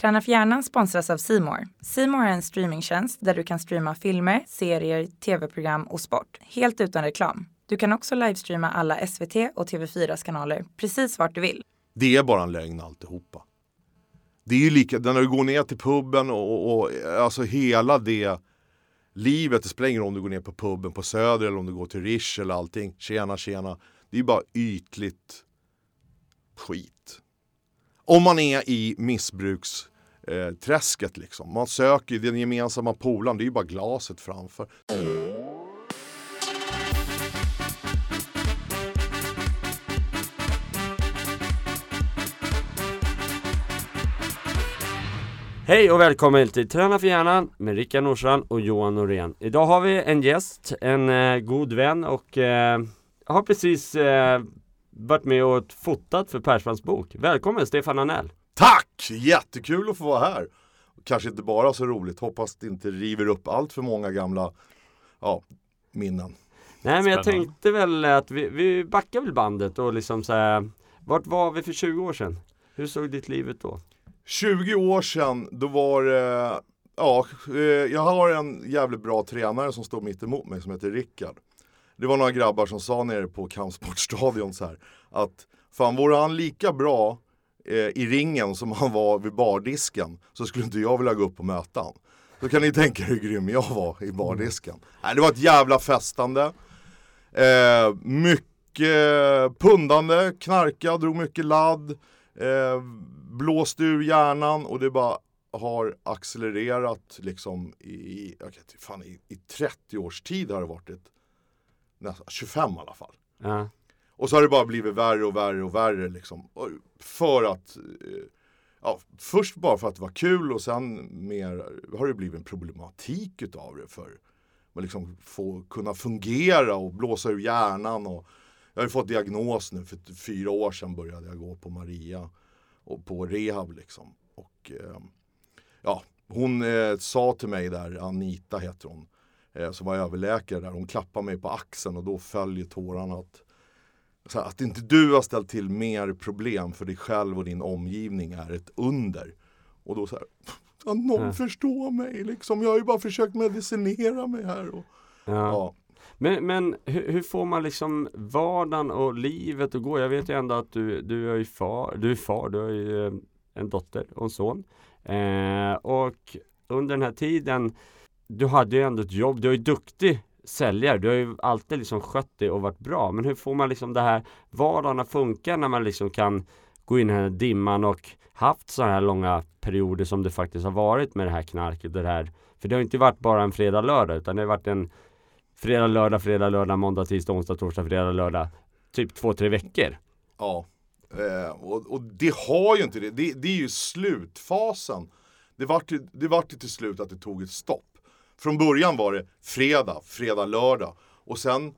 Träna för hjärnan sponsras av Simor. Simor är en streamingtjänst där du kan streama filmer, serier, tv-program och sport helt utan reklam. Du kan också livestreama alla SVT och TV4s kanaler precis vart du vill. Det är bara en lögn alltihopa. Det är ju lika, när du går ner till puben och, och, och alltså hela det livet, det spelar ingen roll om du går ner på puben på Söder eller om du går till Rish eller allting. Tjena, tjena. Det är ju bara ytligt skit. Om man är i missbruks... Eh, träsket liksom. Man söker ju den gemensamma polaren, det är ju bara glaset framför. Hej och välkommen till Träna för hjärnan med Rickard Norsan och Johan Norén. Idag har vi en gäst, en eh, god vän och eh, har precis eh, varit med och fotat för Persbrandts bok. Välkommen Stefan Anell! Tack! Jättekul att få vara här. Kanske inte bara så roligt, hoppas det inte river upp allt för många gamla ja, minnen. Nej men jag tänkte väl att vi, vi backar väl bandet och liksom så här, Vart var vi för 20 år sedan? Hur såg ditt liv ut då? 20 år sedan, då var det, ja, eh, jag har en jävligt bra tränare som står mitt emot mig som heter Rickard. Det var några grabbar som sa nere på kampsportstadion så här att fan vore han lika bra eh, Eh, i ringen som han var vid bardisken så skulle inte jag vilja gå upp och möta honom. Då kan ni tänka er hur grym jag var i bardisken. Nej, det var ett jävla festande. Eh, mycket pundande, knarka, drog mycket ladd. Eh, blåste ur hjärnan och det bara har accelererat liksom i, jag fan, i, i 30 års tid har det varit ett, nästan 25 i alla fall. Ja. Och så har det bara blivit värre och värre och värre liksom. För att, eh, ja, först bara för att det var kul och sen mer har det blivit en problematik utav det för att liksom få kunna fungera och blåsa ur hjärnan och jag har fått diagnos nu, för fyra år sedan började jag gå på Maria och på rehab liksom. Och eh, ja, hon eh, sa till mig där, Anita heter hon, eh, som var överläkare där, hon klappade mig på axeln och då följer tårarna att här, att inte du har ställt till mer problem för dig själv och din omgivning är ett under. Och då så här, kan någon Ja. förstå mig liksom? Jag har ju bara försökt medicinera mig här. Och, Ja. ja. Men, men hur, hur får man liksom vardagen och livet att gå? Jag vet ju ändå att du, du är ju far, du är far, du har ju eh, en dotter och en son. Eh, och under den här tiden, du hade ju ändå ett jobb, du är ju duktig säljare, du har ju alltid liksom skött det och varit bra. Men hur får man liksom det här vardagen att funka när man liksom kan gå in i den här dimman och haft så här långa perioder som det faktiskt har varit med det här knarket och det här. För det har inte varit bara en fredag, lördag utan det har varit en fredag, lördag, fredag, lördag, måndag, tisdag, onsdag, torsdag, fredag, lördag. Typ två, tre veckor. Ja, eh, och, och det har ju inte det. Det, det är ju slutfasen. Det vart, ju- det vart ju till slut att det tog ett stopp. Från början var det fredag, fredag, lördag. Och sen,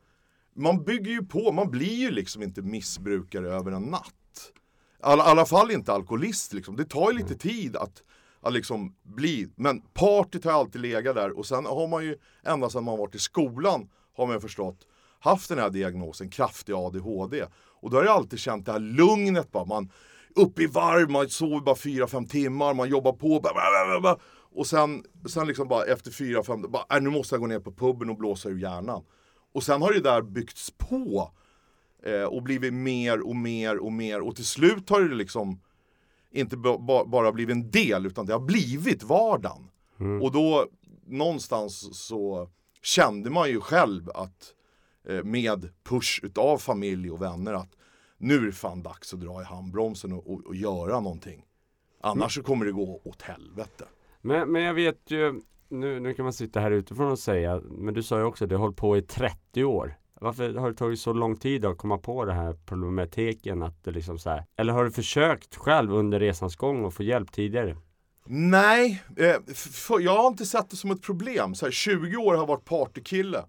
man bygger ju på, man blir ju liksom inte missbrukare över en natt. I alla, alla fall inte alkoholist liksom. Det tar ju lite tid att, att liksom bli, men partyt har alltid legat där och sen har man ju ända sedan man varit i skolan har man ju förstått haft den här diagnosen, kraftig ADHD. Och då har jag alltid känt det här lugnet bara. Man upp i varv, man sover bara 4-5 timmar, man jobbar på. Bara, bara, bara. Och sen, sen liksom bara efter 4-5, bara, äh, nu måste jag gå ner på puben och blåsa ur hjärnan. Och sen har det där byggts på. Eh, och blivit mer och mer och mer. Och till slut har det liksom inte ba, ba, bara blivit en del, utan det har blivit vardagen. Och då någonstans så kände man ju själv att eh, med push utav familj och vänner att nu är det fan dags att dra i handbromsen och, och, och göra någonting. Annars så kommer det gå åt helvete. Men, men jag vet ju, nu, nu kan man sitta här utifrån och säga, men du sa ju också att du har hållit på i 30 år. Varför har det tagit så lång tid att komma på det här problematiken? Att det liksom så här, eller har du försökt själv under resans gång att få hjälp tidigare? Nej, eh, jag har inte sett det som ett problem. Så här, 20 år har jag varit partykille.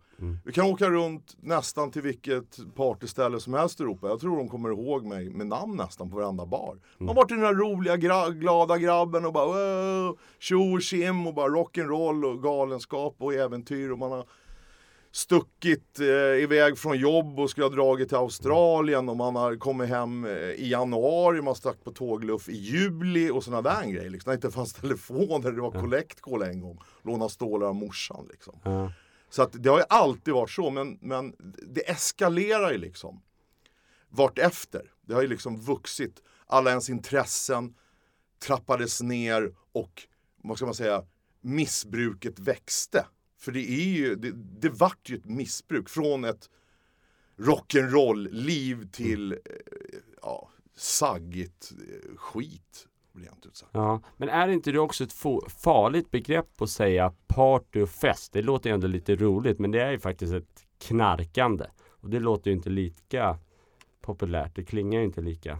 Vi kan åka runt nästan till vilket partyställe som helst i Europa. Jag tror de kommer ihåg mig med namn nästan på varenda bar. Man har varit den där roliga, gra- glada grabben och bara tjo och tjim och bara rock'n'roll och galenskap och äventyr. Och man har stuckit eh, iväg från jobb och skulle ha dragit till Australien och man har kommit hem eh, i januari, man stack på tågluff i juli och sådana där grejer. Liksom. Det inte fanns telefoner, det var collect call en gång. Låna stålar av morsan liksom. Ja. Så att det har ju alltid varit så, men, men det eskalerar ju liksom vartefter. Det har ju liksom vuxit. Alla ens intressen trappades ner och, vad ska man säga, missbruket växte. För det är ju, det, det vart ju ett missbruk från ett rock'n'roll-liv till, eh, ja, saggigt eh, skit. Rent ut sagt. Ja, men är inte det också ett farligt begrepp att säga party och fest? Det låter ju ändå lite roligt, men det är ju faktiskt ett knarkande. Och det låter ju inte lika populärt. Det klingar ju inte lika.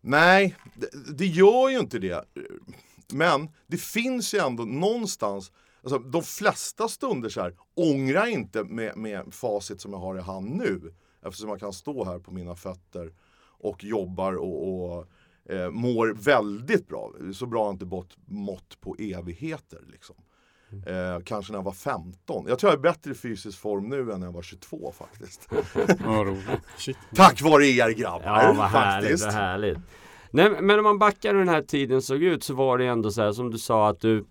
Nej, det, det gör ju inte det. Men det finns ju ändå någonstans, alltså de flesta stunder så här, ångrar inte med, med facit som jag har i hand nu. Eftersom jag kan stå här på mina fötter och jobbar och, och eh, mår väldigt bra. Så bra har inte mått, mått på evigheter. Liksom. Eh, kanske när jag var 15. Jag tror jag är bättre i fysisk form nu än när jag var 22 faktiskt. Tack vare er grabbar. Ja, vad härligt, vad härligt. Nej, men om man backar hur den här tiden såg ut så var det ändå så här som du sa att du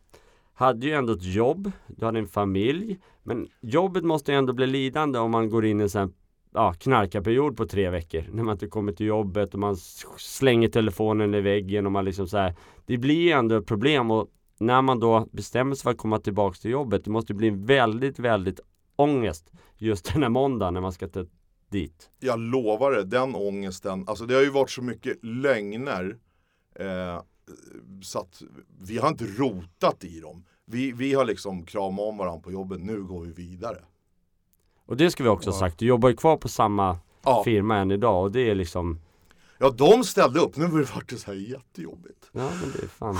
hade ju ändå ett jobb, du hade en familj. Men jobbet måste ju ändå bli lidande om man går in i en sån här ja, knarkarperiod på tre veckor. När man inte kommer till jobbet och man slänger telefonen i väggen och man liksom så här. Det blir ju ändå ett problem och när man då bestämmer sig för att komma tillbaks till jobbet. Det måste bli en väldigt, väldigt ångest just den här måndagen när man ska ta dit. jag lovar det, den ångesten, alltså det har ju varit så mycket lögner eh, så att vi har inte rotat i dem. Vi, vi har liksom kramat om varandra på jobbet, nu går vi vidare. Och det ska vi också ha Ja. sagt, du jobbar ju kvar på samma Ja, firma än idag och det är liksom ja de ställde upp, nu har det så här jättejobbigt. Ja men det är fan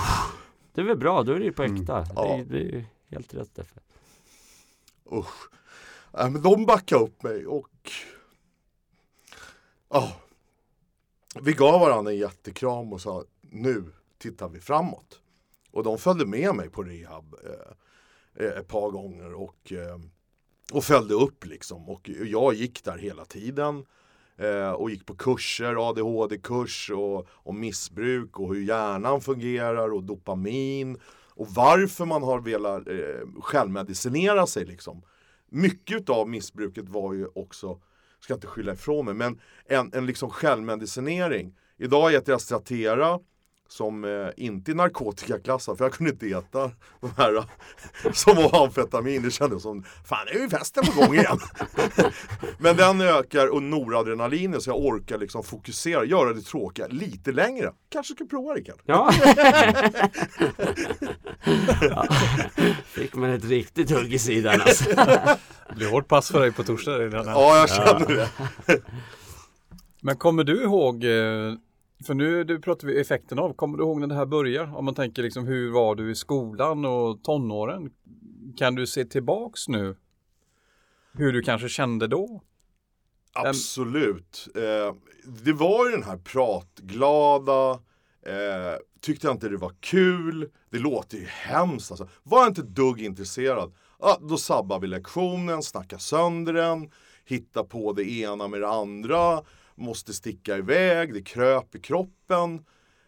Det är väl bra, då är det ju på äkta det, Ja. är, det är ju helt rätt därför. Usch. Äh, men de backade upp mig och ja, vi gav varandra en jättekram och sa nu tittar vi framåt. Och de följde med mig på rehab eh, eh, ett par gånger och, eh, och följde upp liksom. Och jag gick där hela tiden eh, och gick på kurser, ADHD-kurs och, och missbruk och hur hjärnan fungerar och dopamin och varför man har velat eh, självmedicinera sig liksom. Mycket av missbruket var ju också, ska inte skylla ifrån mig, men en, en liksom självmedicinering. Idag äter jag Stratera som eh, inte är narkotikaklassad för jag kunde inte äta de här eh, som var amfetamin. Det kändes som, fan nu är ju festen på gång igen. men den ökar och noradrenalinet så jag orkar liksom fokusera, göra det tråkiga lite längre. Kanske ska prova Rickard? Ja. ja. Fick man ett riktigt hugg i sidan alltså. Det blir hårt pass för dig på torsdag redan. Ja, jag känner det. Men kommer du ihåg, eh, för nu du pratar vi effekten av, kommer du ihåg när det här börjar? Om man tänker liksom hur var du i skolan och tonåren? Kan du se tillbaks nu? Hur du kanske kände då? Absolut. Eh, det var ju den här pratglada, eh, tyckte jag inte det var kul, det låter ju hemskt alltså. Var jag inte ett dugg intresserad, Ah, då sabbar vi lektionen, snackar sönder den, hittar på det ena med det andra, måste sticka iväg, det kröp i kroppen.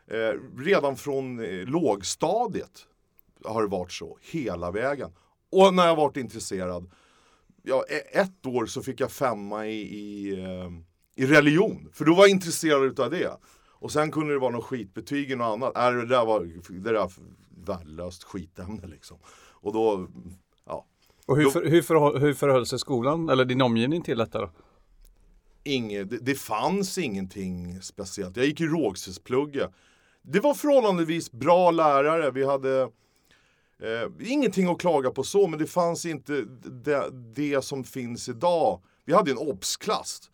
Eh, redan från eh, lågstadiet har det varit så, hela vägen. Och när jag varit intresserad, ja, e- ett år så fick jag femma i, i, eh, i religion. För då var jag intresserad utav det. Och sen kunde det vara något skitbetyg i något annat. Äh, det där var det där värdelöst skitämne liksom. Och då, ja, Och hur, för, hur, förhåll, hur förhöll sig skolan eller din omgivning till detta då? Inget, det, det fanns ingenting speciellt. Jag gick i Rågsvedsplugget. Det var förhållandevis bra lärare. Vi hade eh, ingenting att klaga på så, men det fanns inte det, det som finns idag. Vi hade en obs-klass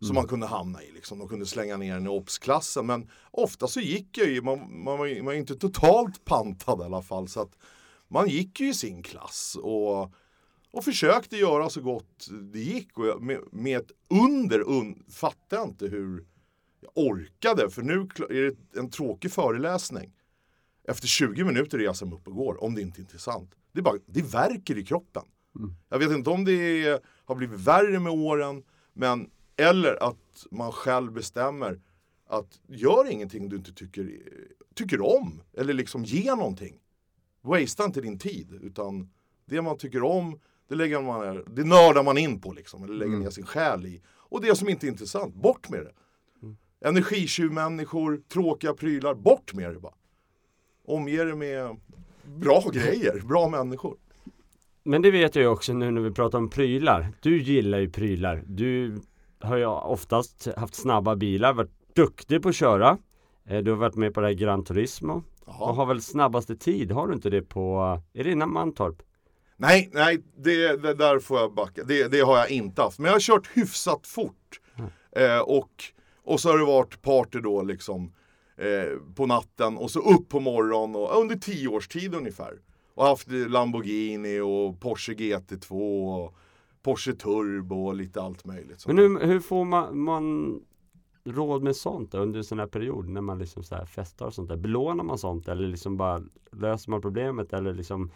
som man kunde hamna i. Liksom. De kunde slänga ner en i obs-klassen. Men ofta så gick jag ju, man, man, var, man var inte totalt pantad i alla fall. Så att man gick ju i sin klass. Och och försökte göra så gott det gick. Och jag, med, med ett under un, fattade jag inte hur jag orkade. För nu är det en tråkig föreläsning. Efter 20 minuter reser jag mig upp och går, om det inte är intressant. Det, är bara, det verkar i kroppen. Jag vet inte om det är, har blivit värre med åren, men eller att man själv bestämmer att gör ingenting du inte tycker, tycker om, eller liksom ge någonting. Wastea inte din tid, utan det man tycker om, det, lägger man, det nördar man in på liksom, eller lägger ner sin själ i. Och det som inte är intressant, bort med det. Energitjuvmänniskor, tråkiga prylar, bort med det bara. Omge det med bra grejer, bra människor. Men det vet jag ju också nu när vi pratar om prylar. Du gillar ju prylar. Du har ju oftast haft snabba bilar, varit duktig på att köra. Eh, Du har varit med på det här Gran Turismo. Och Jaha. har väl snabbaste tid, har du inte det på, är det innan Mantorp? Nej, nej, det, det där får jag backa. Det, det har jag inte haft. Men jag har kört hyfsat fort. Eh, och, och så har det varit party då liksom eh, på natten och så upp på morgonen och under tio års tid ungefär. Och haft Lamborghini och Porsche GT2 och Porsche Turbo och lite allt möjligt. Men hur, hur får man, man råd med sånt då, under en sån här period när man liksom så här festar och sånt där? Belånar man sånt eller liksom bara löser man problemet eller liksom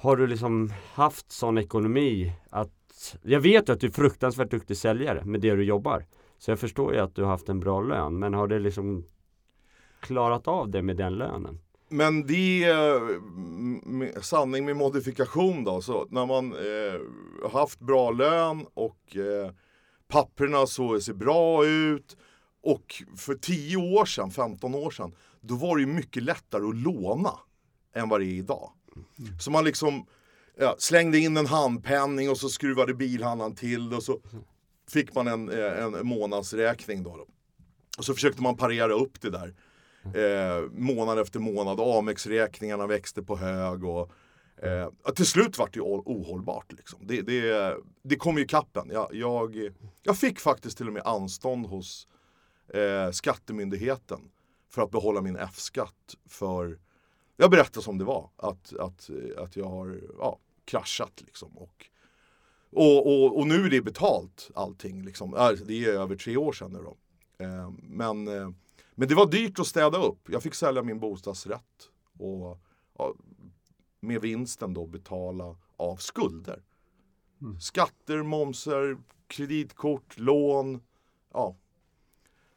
har du liksom haft sån ekonomi att Jag vet ju att du är fruktansvärt duktig säljare med det du jobbar Så jag förstår ju att du har haft en bra lön men har du liksom Klarat av det med den lönen? Men det eh, är sanning med modifikation då. Så när man eh, haft bra lön och eh, papperna så ser bra ut. Och för 10 år sedan, 15 år sedan, då var det ju mycket lättare att låna än vad det är idag. Mm. Så man liksom ja, slängde in en handpenning och så skruvade bilhandlaren till det och så fick man en, eh, en månadsräkning då. då. Och så försökte man parera upp det där eh, månad efter månad. Amex-räkningarna växte på hög och eh, till slut vart det ohållbart. Liksom. Det, det, det kom ju kappen. Jag, jag, jag fick faktiskt till och med anstånd hos eh, Skattemyndigheten för att behålla min F-skatt för jag berättar som det var, att, att, att jag har ja, kraschat liksom. Och, och, och, och nu är det betalt allting. Liksom. Äh, Det är över tre år sedan nu då. Eh, Men, eh, men det var dyrt att städa upp. Jag fick sälja min bostadsrätt och ja, med vinsten då betala av skulder. Skatter, momser, kreditkort, lån. Ja.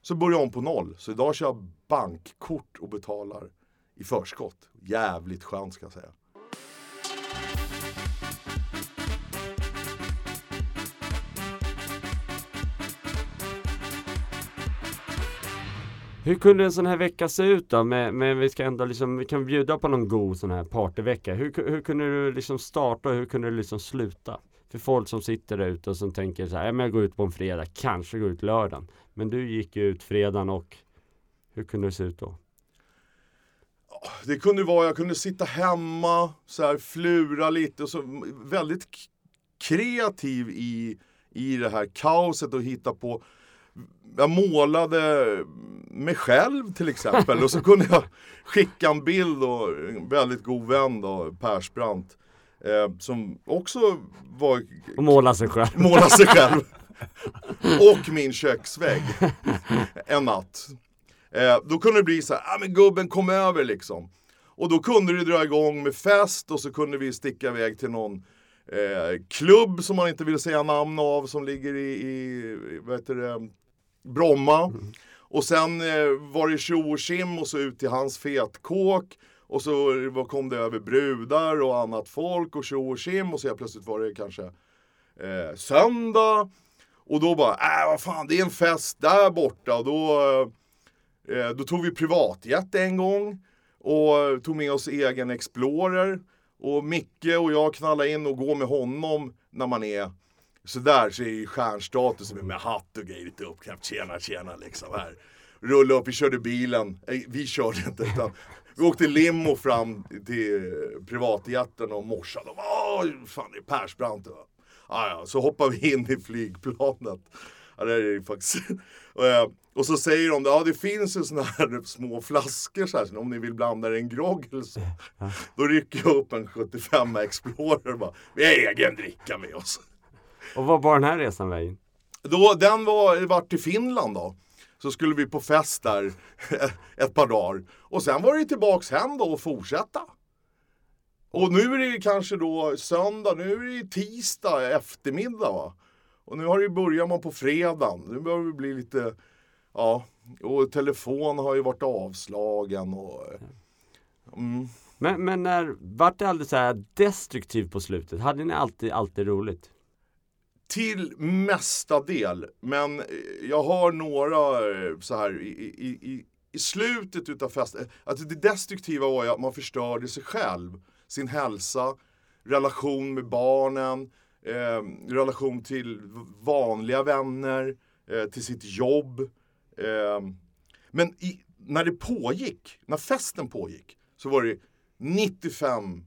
Så började jag om på noll. Så idag kör jag bankkort och betalar i förskott. Jävligt skönt ska jag säga. Hur kunde en sån här vecka se ut då? Men, men vi ska ändå liksom, vi kan bjuda på någon god sån här partyvecka. Hur, hur kunde du liksom starta och hur kunde du liksom sluta? För folk som sitter där ute och som tänker så här, ja men jag går ut på en fredag, kanske går ut lördagen. Men du gick ju ut fredagen och hur kunde det se ut då? Det kunde vara, jag kunde sitta hemma, så här, flura lite och så väldigt kreativ i, i det här kaoset och hitta på jag målade mig själv till exempel och så kunde jag skicka en bild och en väldigt god vän då, Persbrandt eh, som också var Och måla sig själv. måla sig själv. Och min köksvägg. En natt. Eh, då kunde det bli så här, ah, men gubben kom över liksom. Och då kunde det dra igång med fest och så kunde vi sticka iväg till någon eh, klubb som man inte vill säga namn av som ligger i, i vad heter det, Bromma. Och sen eh, var det tjo och tjim och så ut till hans fetkåk. Och så var- kom det över brudar och annat folk och tjo och tjim och så plötsligt var det kanske eh, söndag. Och då bara, äh vad fan det är en fest där borta. Och då, eh, Eh, då tog vi privatjet en gång. Och tog med oss egen Explorer. Och Micke och jag knallade in och går med honom när man är sådär så är ju stjärnstatusen med hatt och grejer lite uppknäppt. Tjena tjena liksom här. Rulla upp, vi körde bilen. Nej, vi körde inte utan vi åkte limo fram till privatjeten och morsade. Och, Åh, fan det är Persbrandt. Ah, ja, så hoppar vi in i flygplanet. Ja, det är faktiskt. och, eh, och så säger de, ja det finns ju såna här små flaskor så här, om ni vill blanda er en grogg eller så. Då rycker jag upp en 75 Explorer och bara, vi har egen dricka med oss. Och vad var den här resan vägen? Då, den var, vart till Finland då. Så skulle vi på fest där ett par dagar. Och sen var det tillbaks hem då och fortsätta. Och nu är det kanske då söndag, nu är det tisdag eftermiddag va. Och nu har det börjat man på fredagen. Nu börjar det bli lite, ja, och telefon har ju varit avslagen och mm. Men, men när, vart det aldrig så här destruktivt på slutet? Hade ni alltid, alltid roligt? Till mesta del, men jag har några så här i, i, i, i slutet utav festen. Alltså det destruktiva var ju att man förstörde sig själv, sin hälsa, relation med barnen, eh, relation till vanliga vänner, eh, till sitt jobb. Eh, men i, när det pågick, när festen pågick, så var det 95%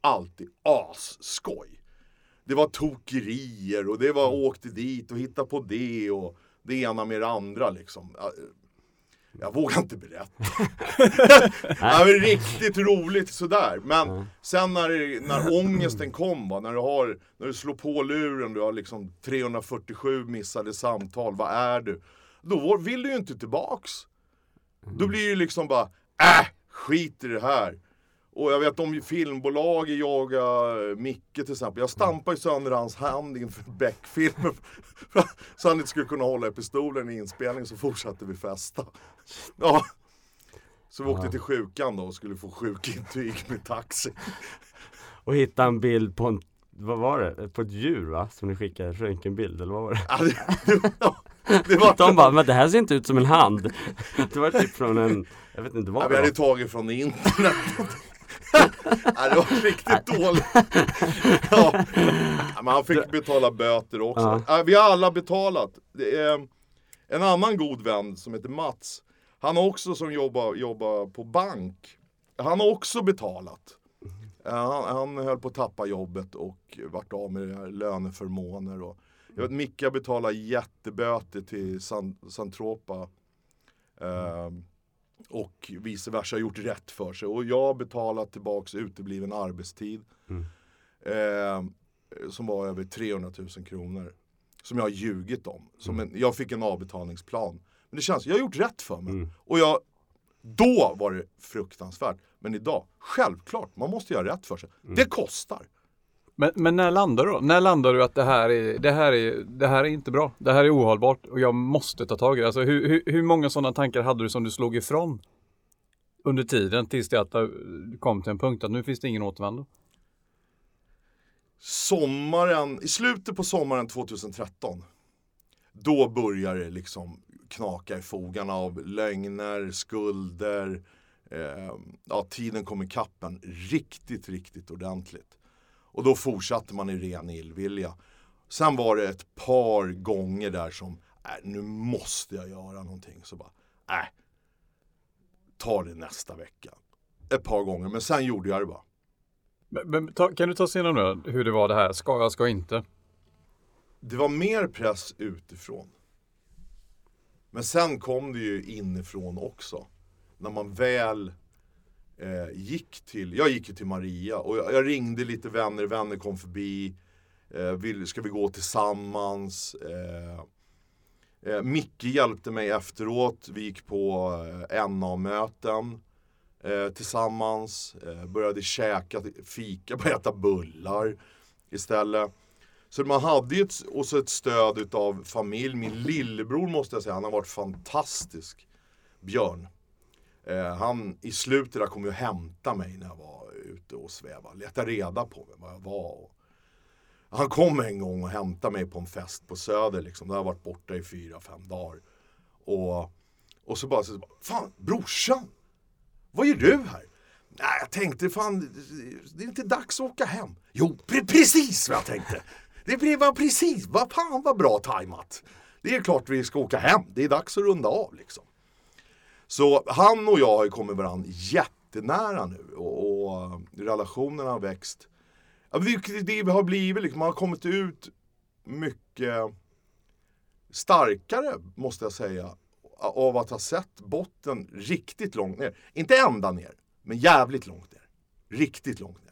alltid asskoj. Det var tokerier och det var åkte dit och hitta på det och det ena med det andra liksom. Jag vågar inte berätta. ja, men riktigt roligt sådär. Men mm. sen när, när ångesten kom, va, när, du har, när du slår på luren, du har liksom 347 missade samtal, vad är du? Då vill du ju inte tillbaks. Då blir det liksom bara, äh, skit i det här. Och jag vet om filmbolaget jagar Micke till exempel. Jag stampade sönder hans hand inför Beck-filmen. så han inte skulle kunna hålla i pistolen i inspelningen så fortsatte vi festa. Ja. Så vi åkte till sjukan då och skulle få sjukintyg med taxi. Och hitta en bild på en, vad var det? På ett djur va? Som ni skickade, röntgenbild eller vad var det? Ja, det, det, det var... De bara, men det här ser inte ut som en hand. Det var typ från en, jag vet inte vad ja, Vi hade tagit från internet. ja, det var riktigt dåligt. Ja. Men han fick betala böter också. Ja. Vi har alla betalat. Det en annan god vän som heter Mats. Han har också som jobbar, jobbar på bank. Han har också betalat. Han, han höll på att tappa jobbet och vart av med löneförmåner. Och, jag vet Micke betalar jätteböter till San, Santropa. Um, och vice versa gjort rätt för sig. Och jag har betalat tillbaks utebliven arbetstid. Mm. Eh, som var över 300 000 kronor. Som jag har ljugit om. Som mm. en, jag fick en avbetalningsplan. Men det känns, jag har gjort rätt för mig. Mm. Och jag, då var det fruktansvärt. Men idag, självklart, man måste göra rätt för sig. Mm. Det kostar. Men, men, när landar du då? När landar du att det här, är, det, här är, det här är inte bra? Det här är ohållbart och jag måste ta tag i det. Alltså, hur, hur, hur många sådana tankar hade du som du slog ifrån under tiden tills det att du kom till en punkt att nu finns det ingen återvändo? Sommaren, i slutet på sommaren 2013 då börjar det liksom knaka i fogarna av lögner, skulder. Eh, ja, tiden kom i kappen riktigt, riktigt ordentligt. Och då fortsatte man i ren illvilja. Sen var det ett par gånger där som, äh, nu måste jag göra någonting. Så bara, äh, ta det nästa vecka. Ett par gånger, men sen gjorde jag det bara. Men, men ta, kan du ta oss igenom nu hur det var det här, ska jag, ska inte? Det var mer press utifrån. Men sen kom det ju inifrån också. När man väl eh, gick till, jag gick ju till Maria och jag, jag, ringde lite vänner, vänner kom förbi. Eh, vill, ska vi gå tillsammans? Eh, eh Micke hjälpte mig efteråt. Vi gick på eh, NA-möten eh, tillsammans. Eh, började käka fika, började äta bullar istället. Så man hade ju ett, också ett stöd utav familj. Min lillebror måste jag säga, han har varit fantastisk. Björn. Eh, han i slutet där kom ju hämta mig när jag var ute och svävade. Leta reda på mig, var jag var. Han kom en gång och hämtade mig på en fest på Söder. Liksom. Där har jag varit borta i fyra, fem dagar. Och, och så bara, så, fan brorsan! Vad gör du här? Nej, jag tänkte fan, det är inte dags att åka hem. Jo, precis vad jag tänkte. Det var precis, vad fan vad bra tajmat. Det är klart vi ska åka hem, det är dags att runda av liksom. Så han och jag har ju kommit varandra jättenära nu och, och eh, relationen har växt. Det har blivit liksom, man har kommit ut mycket starkare måste jag säga av att ha sett botten riktigt långt ner. Inte ända ner, men jävligt långt ner. Riktigt långt ner.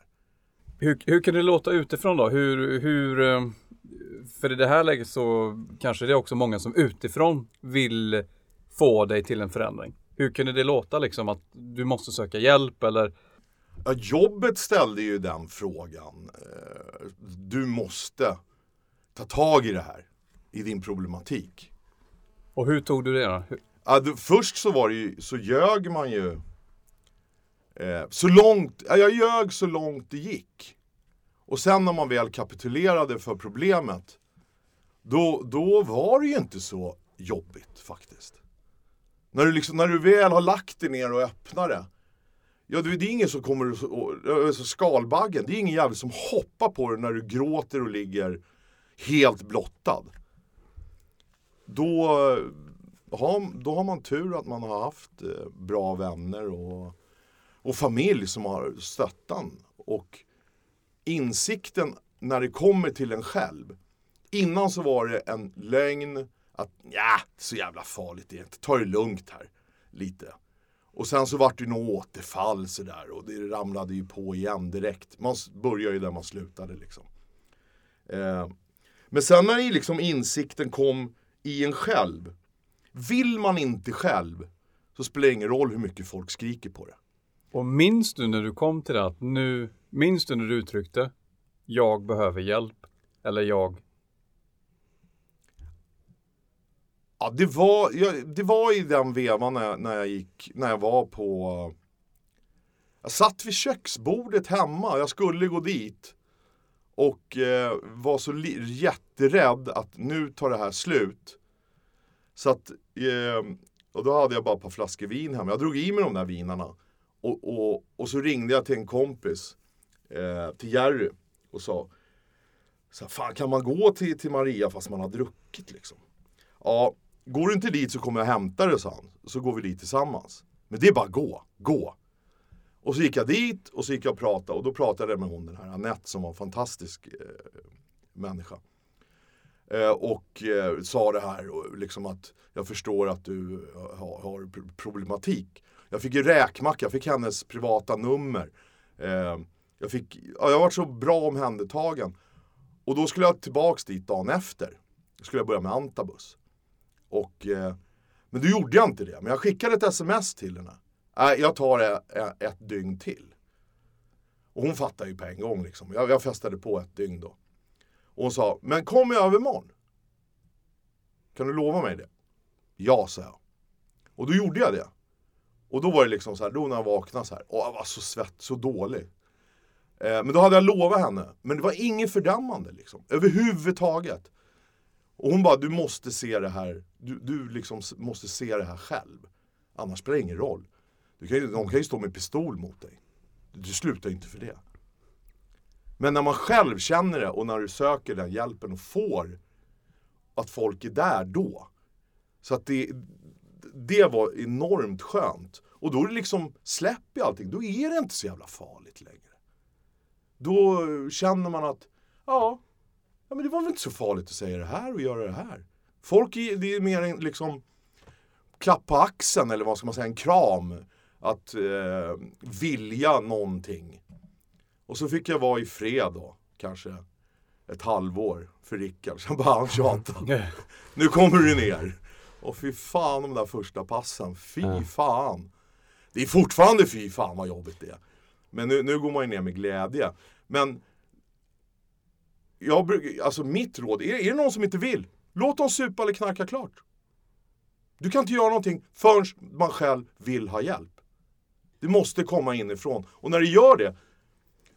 Hur, hur kan det låta utifrån då? Hur, hur, eh, för i det här läget så kanske det är också många som utifrån vill få dig till en förändring. Hur kunde det låta liksom att du måste söka hjälp eller? Ja, jobbet ställde ju den frågan. Eh, Du måste ta tag i det här, i din problematik. Och hur tog du det då? Ja, först så var det ju, så ljög man ju eh, så långt, jag ljög så långt det gick. Och sen när man väl kapitulerade för problemet, då, då var det ju inte så jobbigt faktiskt. När du, liksom, när du väl har lagt dig ner och öppnar det, ja det det är ingen som kommer, och- skalbaggen, det är ingen jävel som hoppar på dig när du gråter och ligger helt blottad. Då, eh, har, då har man tur att man har haft eh, bra vänner och, och familj som har stöttan. Och insikten när det kommer till en själv. Innan så var det en lögn att ja, så jävla farligt det är inte. Ta det lugnt här lite. Och sen så vart det något återfall sådär och det ramlade ju på igen direkt. Man börjar ju där man slutade liksom. Eh, men sen när det liksom insikten kom i en själv. Vill man inte själv så spelar det ingen roll hur mycket folk skriker på det. Och minns du när du kom till det att nu, minns du när du uttryckte jag behöver hjälp eller jag Ja, det var, jag, det var i den vevan när jag, när jag gick, när jag var på... Jag satt vid köksbordet hemma, jag skulle gå dit. Och eh, var så li- jätterädd att nu tar det här slut. Så att, eh, och då hade jag bara ett par flaskor vin hemma. Jag drog i mig de där vinarna. Och, och, och så ringde jag till en kompis, eh, till Jerry, och sa så här, Fan kan man gå till, till Maria fast man har druckit liksom? Ja, går du inte dit så kommer jag hämta dig, sa han. Så går vi dit tillsammans. Men det är bara gå, gå. Och så gick jag dit och så gick jag och pratade och då pratade jag med hon den här Anette som var en fantastisk eh, människa. Eh, och eh, sa det här och liksom att jag förstår att du har, har problematik. Jag fick ju räkmacka, jag fick hennes privata nummer. Eh, jag, fick, ja, jag var så bra omhändertagen. Och då skulle jag tillbaks dit dagen efter. Då skulle jag börja med antabus. Och, eh, men då gjorde jag inte det. Men jag skickade ett sms till henne. Äh, jag tar det eh, ett dygn till. Och hon fattade ju på en gång. Liksom. Jag, jag festade på ett dygn då. Och hon sa, men kom i övermorgon. Kan du lova mig det? Ja, sa jag. Och då gjorde jag det. Och då var det liksom så här, då när jag vaknade så här, åh, jag var så svett, så dålig. Eh, men då hade jag lovat henne, men det var inget fördömande liksom, överhuvudtaget. Och hon bara, du måste se det här, du, du liksom måste se det här själv. Annars spelar det ingen roll. Du kan ju, de kan ju stå med pistol mot dig. Du, du slutar inte för det. Men när man själv känner det och när du söker den hjälpen och får att folk är där då. Så att det, det var enormt skönt. Och då är det liksom, släpper allting, då är det inte så jävla farligt längre. Då känner man att, ja, ja men det var väl inte så farligt att säga det här och göra det här. Folk, är, det är mer en liksom klapp på axeln eller vad ska man säga, en kram. Att eh, vilja någonting. Och så fick jag vara i fred då, kanske ett halvår för Rickard. Sen bara han tjatade. Nu kommer du ner. Och fy fan de där första passen. Fy Ja. fan. Det är fortfarande fy fan vad jobbigt det är. Men nu, nu går man ju ner med glädje. Men jag brukar, alltså mitt råd, är, är det någon som inte vill? Låt dem supa eller knarka klart. Du kan inte göra någonting förrän man själv vill ha hjälp. Det måste komma inifrån. Och när det gör det,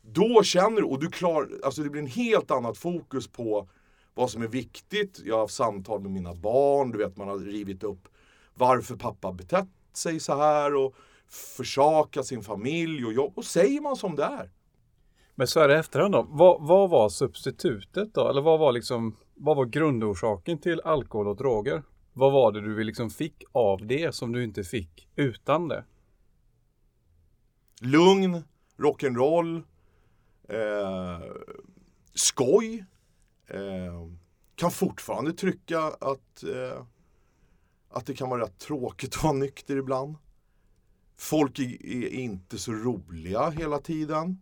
då känner du, och du klarar, alltså det blir en helt annat fokus på vad som är viktigt. Jag har haft samtal med mina barn, du vet man har rivit upp varför pappa betett sig så här och försaka sin familj och jobb. Och säger man som det är. Men så är det i efterhand då. Vad, vad var substitutet då? Eller vad var liksom, vad var grundorsaken till alkohol och droger? Vad var det du liksom fick av det som du inte fick utan det? lugn, rock'n'roll, eh, skoj. Eh, kan fortfarande trycka att, eh, att det kan vara rätt tråkigt att vara nykter ibland. Folk är, är inte så roliga hela tiden.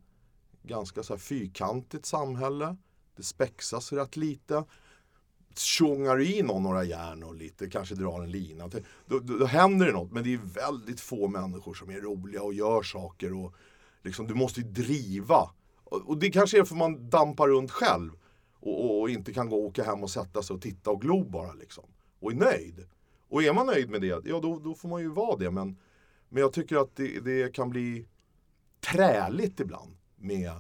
Ganska så här fyrkantigt samhälle. Det spexas rätt lite. Tjongar du i någon några järn och lite, kanske drar en lina. Då, då, då händer det något. Men det är väldigt få människor som är roliga och gör saker och Liksom, du måste ju driva. Och, och det kanske är för man dampar runt själv. Och, och, och inte kan gå och åka hem och sätta sig och titta och glo bara liksom. Och är nöjd. Och är man nöjd med det, ja då, då får man ju vara det. Men, men jag tycker att det, det kan bli träligt ibland med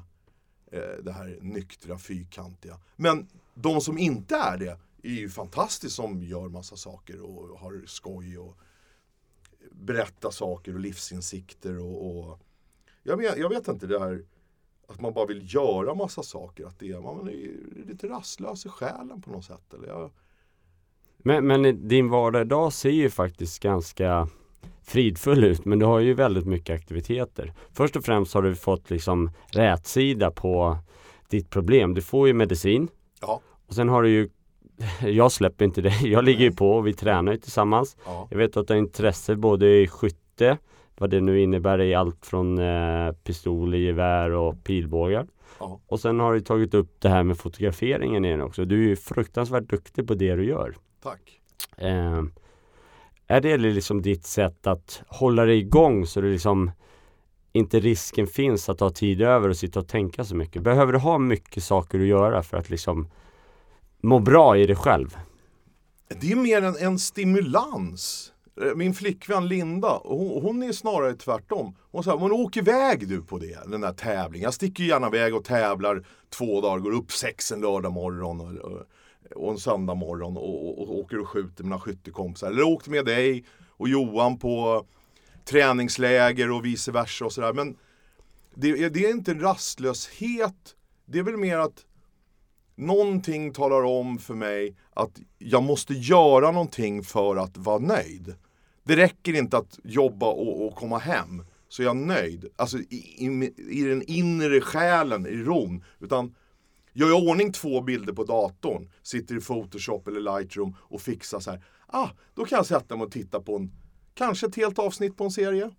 eh, det här nyktra, fyrkantiga. Men de som inte är det är ju fantastiskt som gör massa saker och har skoj och berättar saker och livsinsikter och, och jag, men, jag vet inte det här att man bara vill göra massa saker, att det är, man är lite rastlös i själen på något sätt. Eller jag, Men, men din vardag idag ser ju faktiskt ganska fridfull ut men du har ju väldigt mycket aktiviteter. Först och främst har du fått liksom rätsida på ditt problem. Du får ju medicin ja, och sen har du ju Jag släpper inte dig, jag ligger ju på och vi tränar ju tillsammans. ja, Jag vet att du har intresse både i skytte vad det nu innebär i allt från eh, pistoler, gevär och pilbågar. ja. Och sen har du tagit upp det här med fotograferingen igen också. Du är ju fruktansvärt duktig på det du gör. Tack. Eh, är det liksom ditt sätt att hålla dig igång så det liksom inte risken finns att ha tid över och sitta och tänka så mycket? Behöver du ha mycket saker att göra för att liksom må bra i dig själv? Det är mer en, en stimulans. Eh, min flickvän Linda, hon, hon är snarare tvärtom. Hon säger, men åk iväg du på det, den där tävlingen. Jag sticker gärna iväg och tävlar två dagar, går upp sex en lördag morgon och, och, och en söndag morgon och, och, och åker och skjuter mina skyttekompisar. Eller åkte med dig och Johan på träningsläger och vice versa och sådär. Men det, är- det är inte en rastlöshet. Det är väl mer att någonting talar om för mig att jag måste göra någonting för att vara nöjd. Det räcker inte att jobba och, och komma hem så är jag nöjd. Alltså i, i, i den inre själen, i ron. Utan gör jag i ordning två bilder på datorn, sitter i Photoshop eller Lightroom och fixar så här. Ah, då kan jag sätta mig och titta på en, kanske ett helt avsnitt på en serie.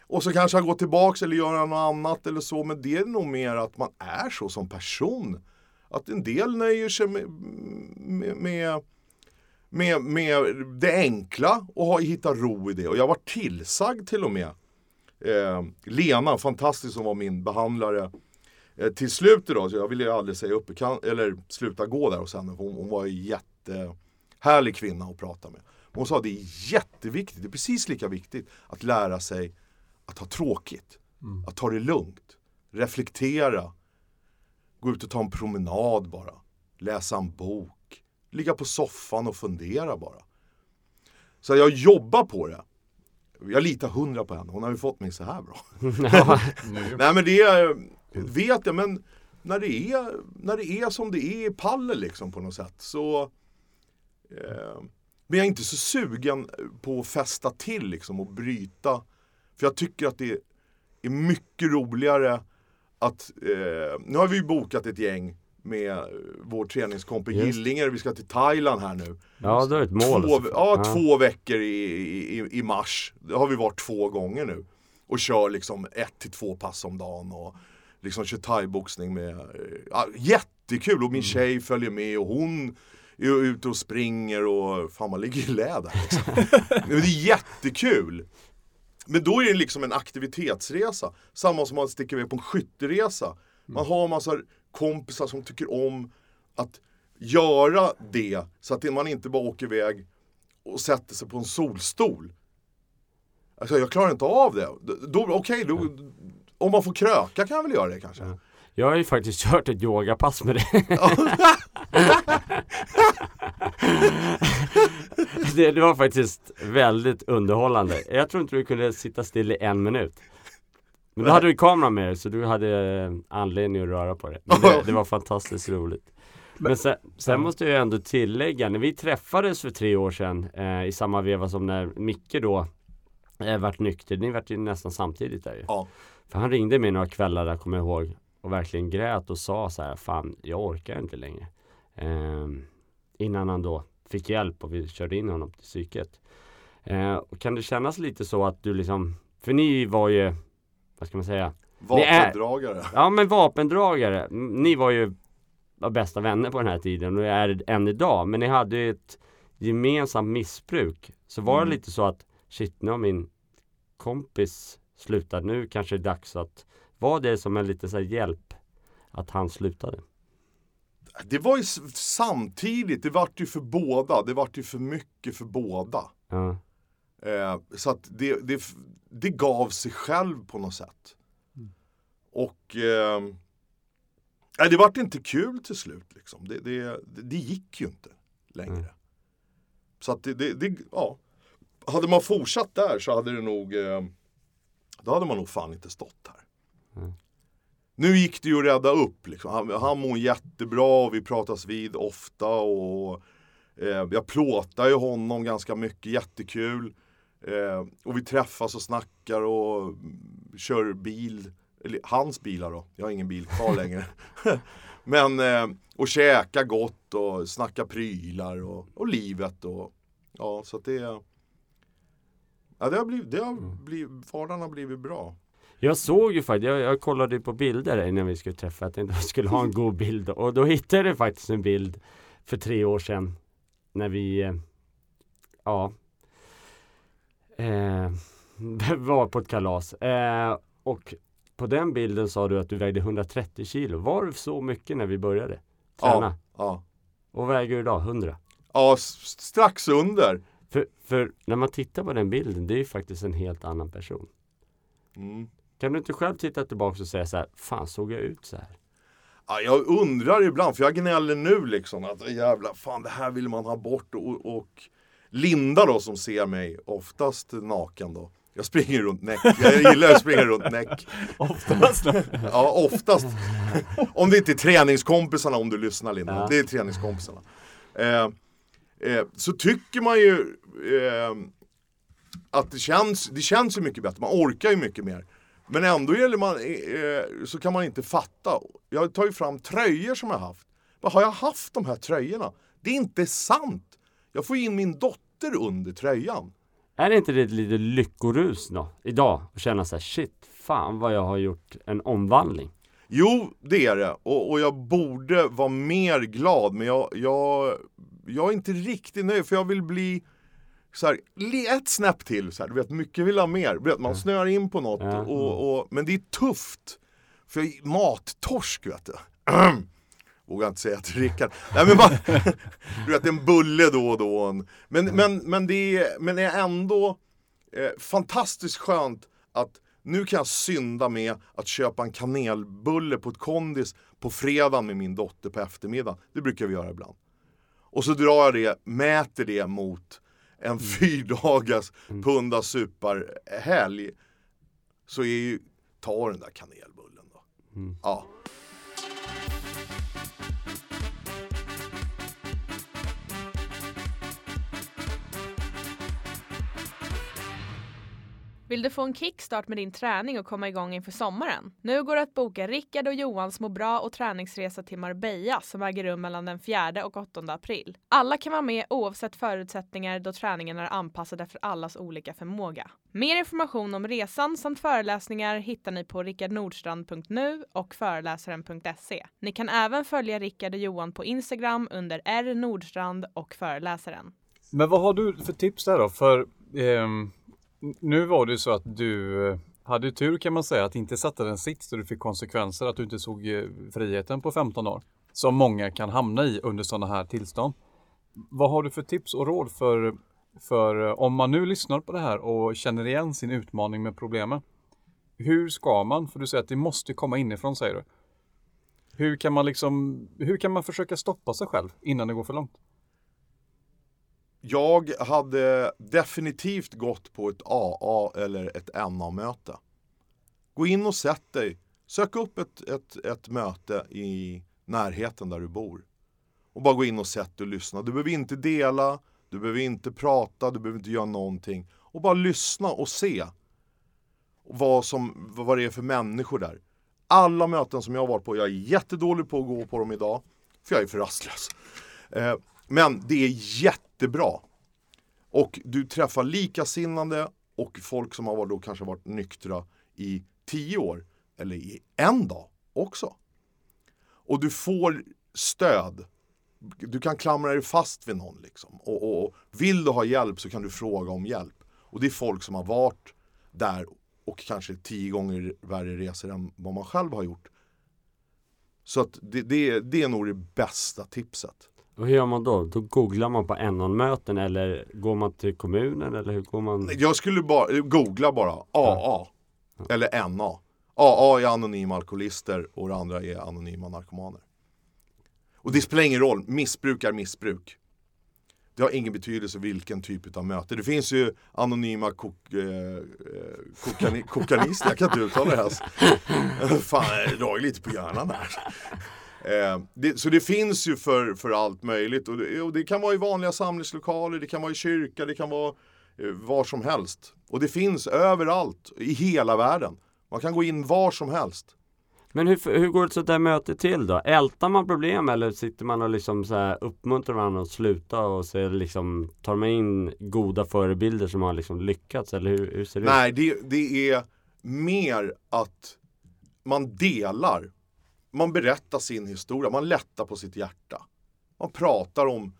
Och så kanske jag går tillbaks eller gör något annat eller så. Men det är nog mer att man är så som person. Att en del nöjer sig med, med, med, med, med det enkla och har hittat ro i det. Och jag var tillsagd till och med. Eh, Lena, fantastisk som var min behandlare. Eh, till slut då, så jag ville ju aldrig säga upp, kan, eller sluta gå där och sen. Hon, hon var ju jättehärlig kvinna att prata med. Hon sa det är jätteviktigt, det är precis lika viktigt att lära sig att ha tråkigt. Att ta det lugnt. Reflektera. Gå ut och ta en promenad bara. Läsa en bok. Ligga på soffan och fundera bara. Så jag jobbar på det. Jag litar hundra på henne. Hon har ju fått mig så här bra. Nej men det är, vet jag, men när det är, när det är som det är i pallen liksom på något sätt så eh, men jag är inte så sugen på att fästa till liksom och bryta. För jag tycker att det är mycket roligare att, eh, nu har vi ju bokat ett gäng med vår träningskompis Just. Gillinger, vi ska till Thailand här nu. Ja, du har ett mål. Två, alltså. ja, två veckor i, i, i mars. Det har vi varit två gånger nu. Och kör liksom ett till två pass om dagen. Och liksom kör thaiboxning med... eh, Ja, jättekul! Och min tjej följer med och hon är ute och springer och fan man ligger i lä där liksom. Men det är jättekul! Men då är det liksom en aktivitetsresa. Samma som man sticker iväg på en skytteresa. Man har en massa kompisar som tycker om att göra det så att man inte bara åker iväg och sätter sig på en solstol. Alltså jag klarar inte av det. Då, Okej, då, om man får kröka kan jag väl göra det kanske. Jag har ju faktiskt kört ett yogapass med dig. det, det var faktiskt väldigt underhållande. Jag tror inte du kunde sitta still i en minut. Men då hade du kameran med dig så du hade eh, anledning att röra på dig. Det, det var fantastiskt roligt. Men sen, sen måste jag ändå tillägga, när vi träffades för tre år sedan eh, i samma veva som när Micke då eh, vart nykter, ni vart ju nästan samtidigt där ju. Ja. För han ringde mig några kvällar där, kommer jag ihåg och verkligen grät och sa så här, fan jag orkar inte längre. Ehm, innan han då fick hjälp och vi körde in honom till psyket. Eh, kan det kännas lite så att du liksom, för ni var ju, vad ska man säga, Ni är- Vapendragare. ja men vapendragare. Ni var ju var bästa vänner på den här tiden och är än idag. Men ni hade ju ett gemensamt missbruk. Så var Mm. det lite så att shit nu har min kompis slutat nu kanske det är dags att Var det som en lite så hjälp att han slutade? Det var ju samtidigt, det vart ju för båda. Det vart ju för mycket för båda. Ja. Eh, så att det, det, det gav sig själv på något sätt. Och eh, det vart inte kul till slut. Liksom. Det, det, det, det gick ju inte längre. Mm. Så att det, det, det, ja. Hade man fortsatt där så hade det nog, eh, då hade man nog fan inte stått här. Mm. Nu gick det ju att rädda upp. Liksom. Han, han mår jättebra och vi pratas vid ofta. Och, eh, jag plåtar ju honom ganska mycket, jättekul. Eh, och vi träffas och snackar och mm, kör bil. Eller hans bilar då, jag har ingen bil kvar längre. Men, eh, och käka gott och snacka prylar och, och livet. Och, ja, så att det, ja, det har blivit, det har blivit, vardagen har blivit bra. Jag såg ju faktiskt, jag, jag kollade på bilder innan vi skulle träffa, jag tänkte att vi skulle ha en god bild och då hittade jag faktiskt en bild för tre år sedan när vi, eh, ja, eh, var på ett kalas. Eh, och på den bilden sa du att du vägde 130 kilo. Var det så mycket när vi började träna? Ja, ja. Och väger du idag? 100? ja strax under. För, för när man tittar på den bilden, det är ju faktiskt en helt annan person. Mm. Kan du inte själv titta tillbaka och säga så här, fan såg jag ut så här? Ja, jag undrar ibland, för jag gnäller nu liksom att jävla fan det här vill man ha bort och, och Linda då som ser mig oftast naken då. Jag springer runt näck. Jag gillar att springa runt näck. Oftast. Ja, oftast. Om det inte är träningskompisarna om du lyssnar Linda. Ja. Det är träningskompisarna. Eh, eh, så tycker man ju eh, att det känns, det känns ju mycket bättre. Man orkar ju mycket mer. Men ändå gäller man, eh, så kan man inte fatta. Jag tar ju fram tröjor som jag haft. Vad har jag haft de här tröjorna? Det är inte sant. Jag får in min dotter under tröjan. Är det inte det lite lyckorus då? Idag? Och känna så här, shit, fan vad jag har gjort en omvandling. Jo, det är det. Och, och jag borde vara mer glad. Men jag, jag, jag är inte riktigt nöjd. För jag vill bli så här, ett snäpp till. Så här, du vet, mycket vill ha mer. Du vet, man snöar in på något. Ja. Och, och, men det är tufft. För mattorsk, vet du. Vågar inte säga till Rickard. Nej, men bara, du vet, en bulle då och då. En- Men, men, men, det är, men det är ändå eh, fantastiskt skönt att nu kan jag synda med att köpa en kanelbulle på ett kondis på fredagen med min dotter på eftermiddagen. Det brukar vi göra ibland. Och så drar jag det, mäter det mot en fyrdagars punda supar-helg. Så är ju, ta den där kanelbullen då. Ja. Vill du få en kickstart med din träning och komma igång inför sommaren? Nu går det att boka Rickard och Johans må bra och träningsresa till Marbella som äger rum mellan den 4 och 8 april. Alla kan vara med oavsett förutsättningar då träningen är anpassad efter allas olika förmåga. Mer information om resan samt föreläsningar hittar ni på rickardnordstrand.nu och föreläsaren.se. Ni kan även följa Rickard och Johan på Instagram under R Nordstrand och föreläsaren. Men vad har du för tips där då? För ehm, nu var det ju så att du eh, hade tur kan man säga att inte sätta den sits så du fick konsekvenser att du inte såg eh, friheten på 15 år. Som många kan hamna i under sådana här tillstånd. Vad har du för tips och råd för, för eh, om man nu lyssnar på det här och känner igen sin utmaning med problemen. Hur ska man, för du säger att det måste komma inifrån säger du. Hur kan man liksom, hur kan man försöka stoppa sig själv innan det går för långt? Jag hade definitivt gått på ett AA eller ett NA-möte. Gå in och sätt dig. Sök upp ett, ett, ett möte i närheten där du bor. Och bara gå in och sätt dig och lyssna. Du behöver inte dela, du behöver inte prata, du behöver inte göra någonting. Och bara lyssna och se vad, som, vad det är för människor där. Alla möten som jag har varit på, jag är jättedålig på att gå på dem idag. För jag är för rastlös. Eh, men det är jätte jättebra. Och du träffar likasinnande och folk som har då kanske varit nyktra i tio år eller i en dag också. Och du får stöd. Du kan klamra dig fast vid någon. Liksom. Och, och, och vill du ha hjälp så kan du fråga om hjälp. Och det är folk som har varit där och kanske tio gånger värre resor än vad man själv har gjort. Så att det, det, det är nog det bästa tipset. Och hur gör man då? Då googlar man på NON-möten eller går man till kommunen eller hur går man? Jag skulle bara googla bara AA eller NA. AA är anonyma alkoholister och det andra är anonyma narkomaner. Och det spelar ingen roll, missbruk är missbruk. Det har ingen betydelse vilken typ av möte. Det finns ju anonyma kok, eh, eh kokani, kokanister, jag kan inte uttala det här. Fan, jag drar lite på hjärnan här. Eh, det, så det finns ju för, för allt möjligt och det, och det, kan vara i vanliga samlingslokaler, det kan vara i kyrka, det kan vara eh, var som helst. Och det finns överallt i hela världen. Man kan gå in var som helst. Men hur, hur går ett sånt där möte till då? Ältar man problem eller sitter man och liksom så här uppmuntrar varandra att sluta och så liksom tar man in goda förebilder som har liksom lyckats eller hur, hur ser det Nej, ut? Nej, det, det är mer att man delar. Man berättar sin historia, man lättar på sitt hjärta. Man pratar om,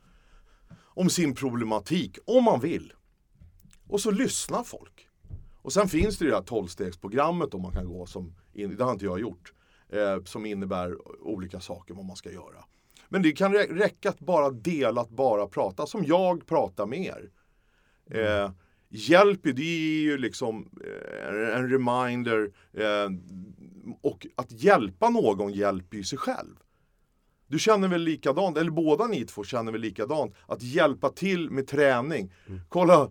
om sin problematik, om man vill. Och så lyssnar folk. Och sen finns det ju det här tolvstegsprogrammet om man kan gå som, det har inte jag gjort eh, som innebär olika saker vad man ska göra. Men det kan räcka att bara dela, att bara prata, som jag pratar med er. Eh, hjälp, det är ju liksom eh, en reminder eh, och att hjälpa någon hjälper ju sig själv. Du känner väl likadant, eller båda ni två känner väl likadant, att hjälpa till med träning. Mm. Kolla, eh,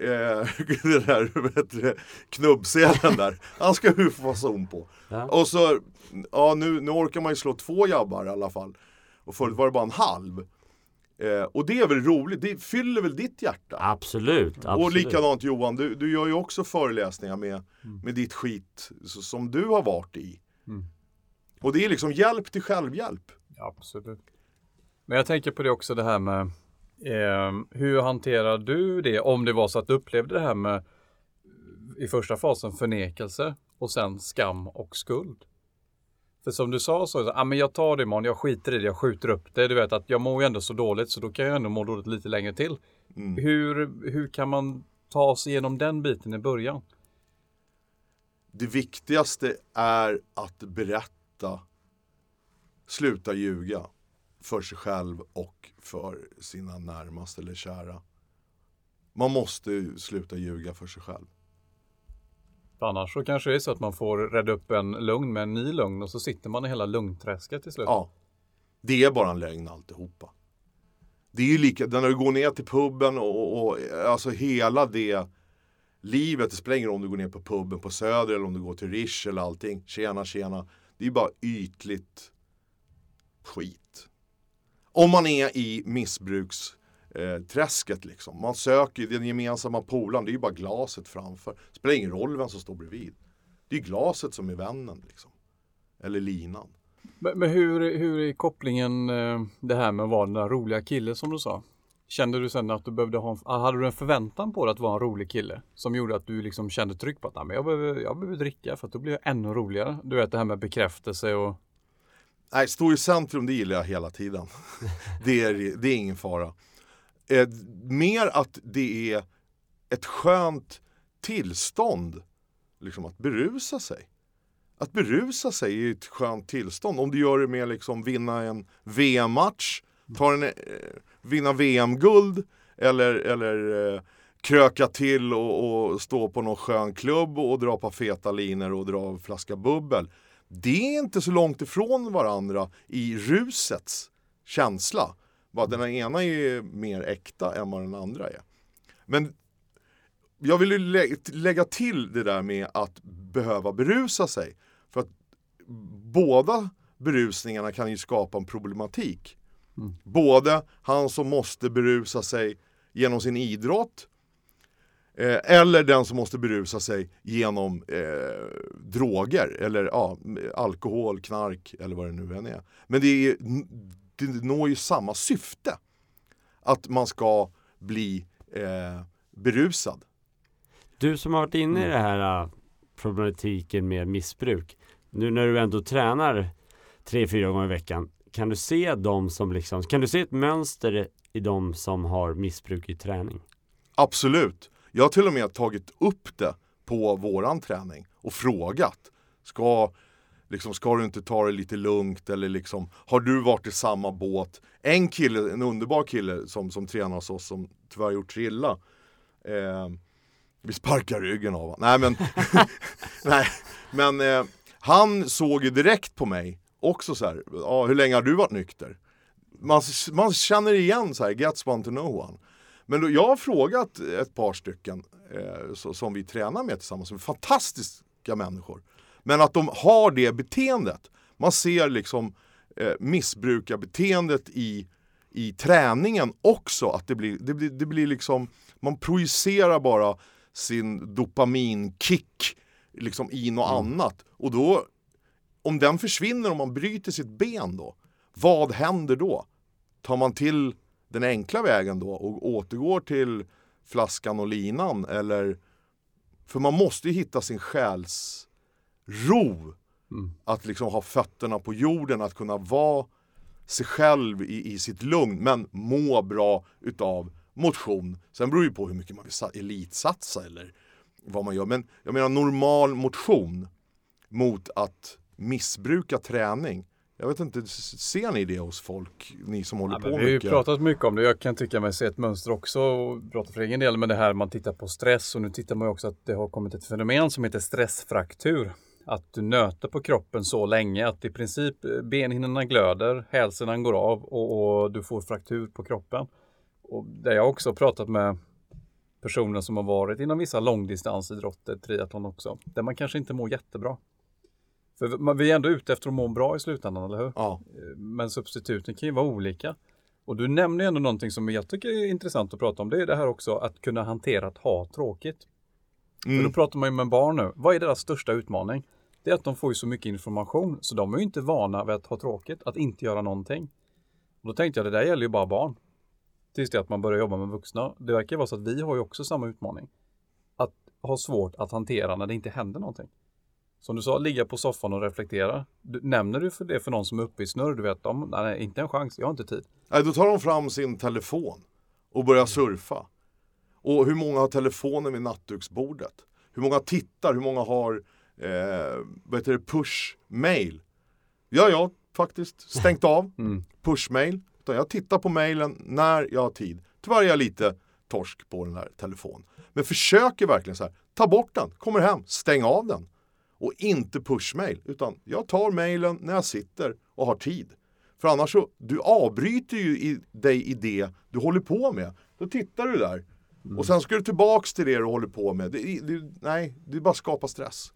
det där knubbselen där. Han ska ju få fason på. Ja. Och så, ja nu, nu orkar man ju slå två jabbar i alla fall. Och förut var det bara en halv. Eh, och det är väl roligt, det fyller väl ditt hjärta? Absolut. absolut. Och likadant Johan, du, du gör ju också föreläsningar med, mm. med ditt skit som du har varit i. Mm. Och det är liksom hjälp till självhjälp. Absolut. Men jag tänker på det också det här med Eh, hur hanterar du det om det var så att du upplevde det här med i första fasen förnekelse och sen skam och skuld? För som du sa så, ah, men jag tar det imorgon, jag skiter i det, jag skjuter upp det. Du vet att jag mår ju ändå så dåligt så då kan jag ändå må dåligt lite längre till. Mm. Hur, hur kan man ta sig igenom den biten i början? Det viktigaste är att berätta, sluta ljuga för sig själv och för sina närmaste eller kära. Man måste sluta ljuga för sig själv. Annars så kanske det är så att man får rädda upp en lugn med en ny lugn och så sitter man i hela lugnträsket till slut. Ja. Det är bara en lögn alltihopa. Det är ju lika, när du går ner till puben och, och, och alltså hela det livet, det spelar ingen roll om du går ner på puben på Söder eller om du går till Rish eller allting. Tjena, tjena. Det är ju bara ytligt skit. Om man är i missbruks missbruksträsket liksom. Man söker den gemensamma polaren, det är ju bara glaset framför. Det spelar ingen roll vem som står bredvid. Det är glaset som är vännen liksom. Eller linan. Men, men hur, hur är kopplingen eh, det här med att vara den där roliga killen som du sa? Kände du sen att du behövde ha, en, hade du en förväntan på dig att vara en rolig kille? Som gjorde att du liksom kände tryck på att jag, behöver, jag behöver dricka för att då blir jag ännu roligare. Du vet det här med bekräftelse och Nej, stå i centrum det gillar jag hela tiden. det, är, det är ingen fara. Eh, mer att det är ett skönt tillstånd liksom att berusa sig. Att berusa sig är ett skönt tillstånd. Om du gör det med liksom vinna en VM-match, ta en, eh, vinna VM-guld eller, eller eh, kröka till och, och, stå på någon skön klubb och dra på feta liner och dra en flaska bubbel det är inte så långt ifrån varandra i rusets känsla. Bara den ena är mer äkta än vad den andra är. Men jag vill lä lägga till det där med att behöva berusa sig. För att båda berusningarna kan ju skapa en problematik. Mm. Både han som måste berusa sig genom sin idrott Eh, eller den som måste berusa sig genom eh, droger eller ja, alkohol, knark eller vad det nu än är. Men det, är, det når ju samma syfte. Att man ska bli eh, berusad. Du som har varit inne i mm. det här uh, problematiken med missbruk. Nu när du ändå tränar tre, fyra gånger i veckan. Kan du se dem som liksom, kan du se ett mönster i de som har missbruk i träning? Absolut. Jag har till och med tagit upp det på våran träning och frågat. Ska, liksom, ska du inte ta det lite lugnt eller liksom, har du varit i samma båt? En kille, en underbar kille som, som tränar hos oss som tyvärr gjort sig illa. Eh, vi sparkar ryggen av honom. Nej men, nej, men eh, han såg ju direkt på mig också så här, ah, hur länge har du varit nykter? Man, man känner igen så här, gets one to know one. Men då, jag har frågat ett par stycken eh, så, som vi tränar med tillsammans, som är fantastiska människor. Men att de har det beteendet. Man ser liksom eh, missbrukarbeteendet i, i träningen också. Att det blir, det, blir, det blir liksom, man projicerar bara sin dopaminkick liksom i något Mm. annat. Och då, om den försvinner om man bryter sitt ben då, vad händer då? Tar man till den enkla vägen då och återgår till flaskan och linan eller? För man måste ju hitta sin själs ro. Mm. Att liksom ha fötterna på jorden, att kunna vara sig själv i, i sitt lugn men må bra utav motion. Sen beror det ju på hur mycket man vill sa- elitsatsa eller vad man gör. Men jag menar normal motion mot att missbruka träning. Jag vet inte, ser ni det hos folk, ni som håller Ja, på men vi har ju mycket? pratat mycket om det. Jag kan tycka mig se ett mönster också och prata för egen del med det här man tittar på stress och nu tittar man ju också att det har kommit ett fenomen som heter stressfraktur. Att du nöter på kroppen så länge att i princip eh, benhinnorna glöder, hälsenan går av och, och du får fraktur på kroppen. Och det jag också pratat med personer som har varit inom vissa långdistansidrotter, triathlon också, där man kanske inte mår jättebra. För vi är ändå ute efter att må bra i slutändan, eller hur? Ja, Men substituten kan ju vara olika. Och du nämner ändå någonting som jag tycker är intressant att prata om. Det är det här också att kunna hantera att ha tråkigt. För mm. då pratar man ju med barn nu. Vad är deras största utmaning? Det är att de får ju så mycket information så de är ju inte vana vid att ha tråkigt, att inte göra någonting. Och då tänkte jag det där gäller ju bara barn. Tills det att man börjar jobba med vuxna. Det verkar vara så att vi har ju också samma utmaning. Att ha svårt att hantera när det inte händer någonting. Som du sa, ligga på soffan och reflektera. Du, nämner du för det för någon som är uppe i snurr, du vet, de, nej, inte en chans, jag har inte tid. Nej, då tar de fram sin telefon och börjar surfa. Och hur många har telefonen vid nattduksbordet? Hur många tittar? Hur många har eh, vad heter det, push-mail? Ja, jag har faktiskt stängt av Mm. push-mail. Utan jag tittar på mailen när jag har tid. Tyvärr är jag lite torsk på den här telefonen. Men försöker verkligen så här, ta bort den, kommer hem, stäng av den. Och inte push-mail, utan jag tar mailen när jag sitter och har tid. För annars så, du avbryter ju i, dig i det du håller på med. Då tittar du där. Och sen ska du tillbaks till det du håller på med. Det, det, nej, det bara skapar stress.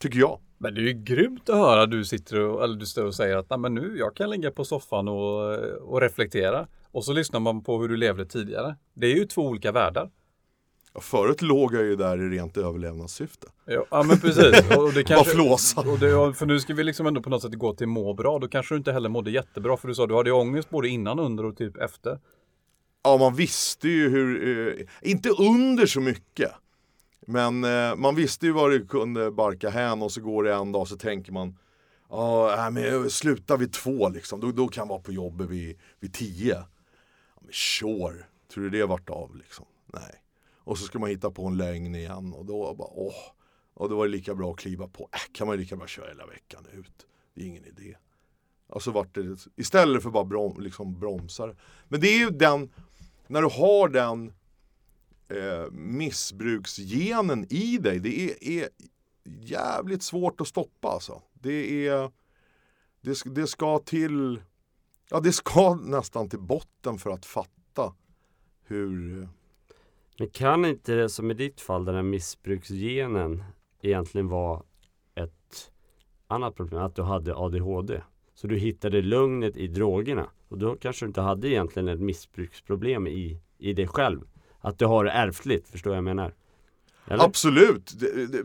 Tycker jag. Men det är ju grymt att höra du sitter och, eller du står och säger att Nej, men nu, jag kan ligga på soffan och, och reflektera. Och så lyssnar man på hur du levde tidigare. Det är ju två olika världar. Ja, förut låg jag ju där i rent överlevnadssyfte. Ja, ja men precis. Och det kanske, flåsa. och det, för nu ska vi liksom ändå på något sätt gå till må bra. Då kanske du inte heller mådde jättebra. För du sa du hade ju ångest både innan, under och typ efter. Ja, man visste ju hur, eh, inte under så mycket. Men eh, man visste ju vad det kunde barka hän och så går det en dag så tänker man Ja, men sluta vid två liksom, då, då kan jag vara på jobbet vid, vid tio. Ja, men sure, tror du det vart av liksom? Nej. Och så ska man hitta på en lögn igen och då bara åh. Och då var det lika bra att kliva på, äh, kan man ju lika bra köra hela veckan ut. Det är ingen idé. Och så vart det, istället för bara brom, liksom bromsar. Men det är ju den, när du har den eh, missbruksgenen i dig, det är, är jävligt svårt att stoppa alltså. Det är, det, det ska till, ja det ska nästan till botten för att fatta hur, Men kan inte det som i ditt fall, den här missbruksgenen egentligen vara ett annat problem? Att du hade ADHD. Så du hittade lugnet i drogerna. Och då kanske du inte hade egentligen ett missbruksproblem i, i dig själv. Att du har det ärftligt, förstår jag vad jag menar? Eller? Absolut, det, det,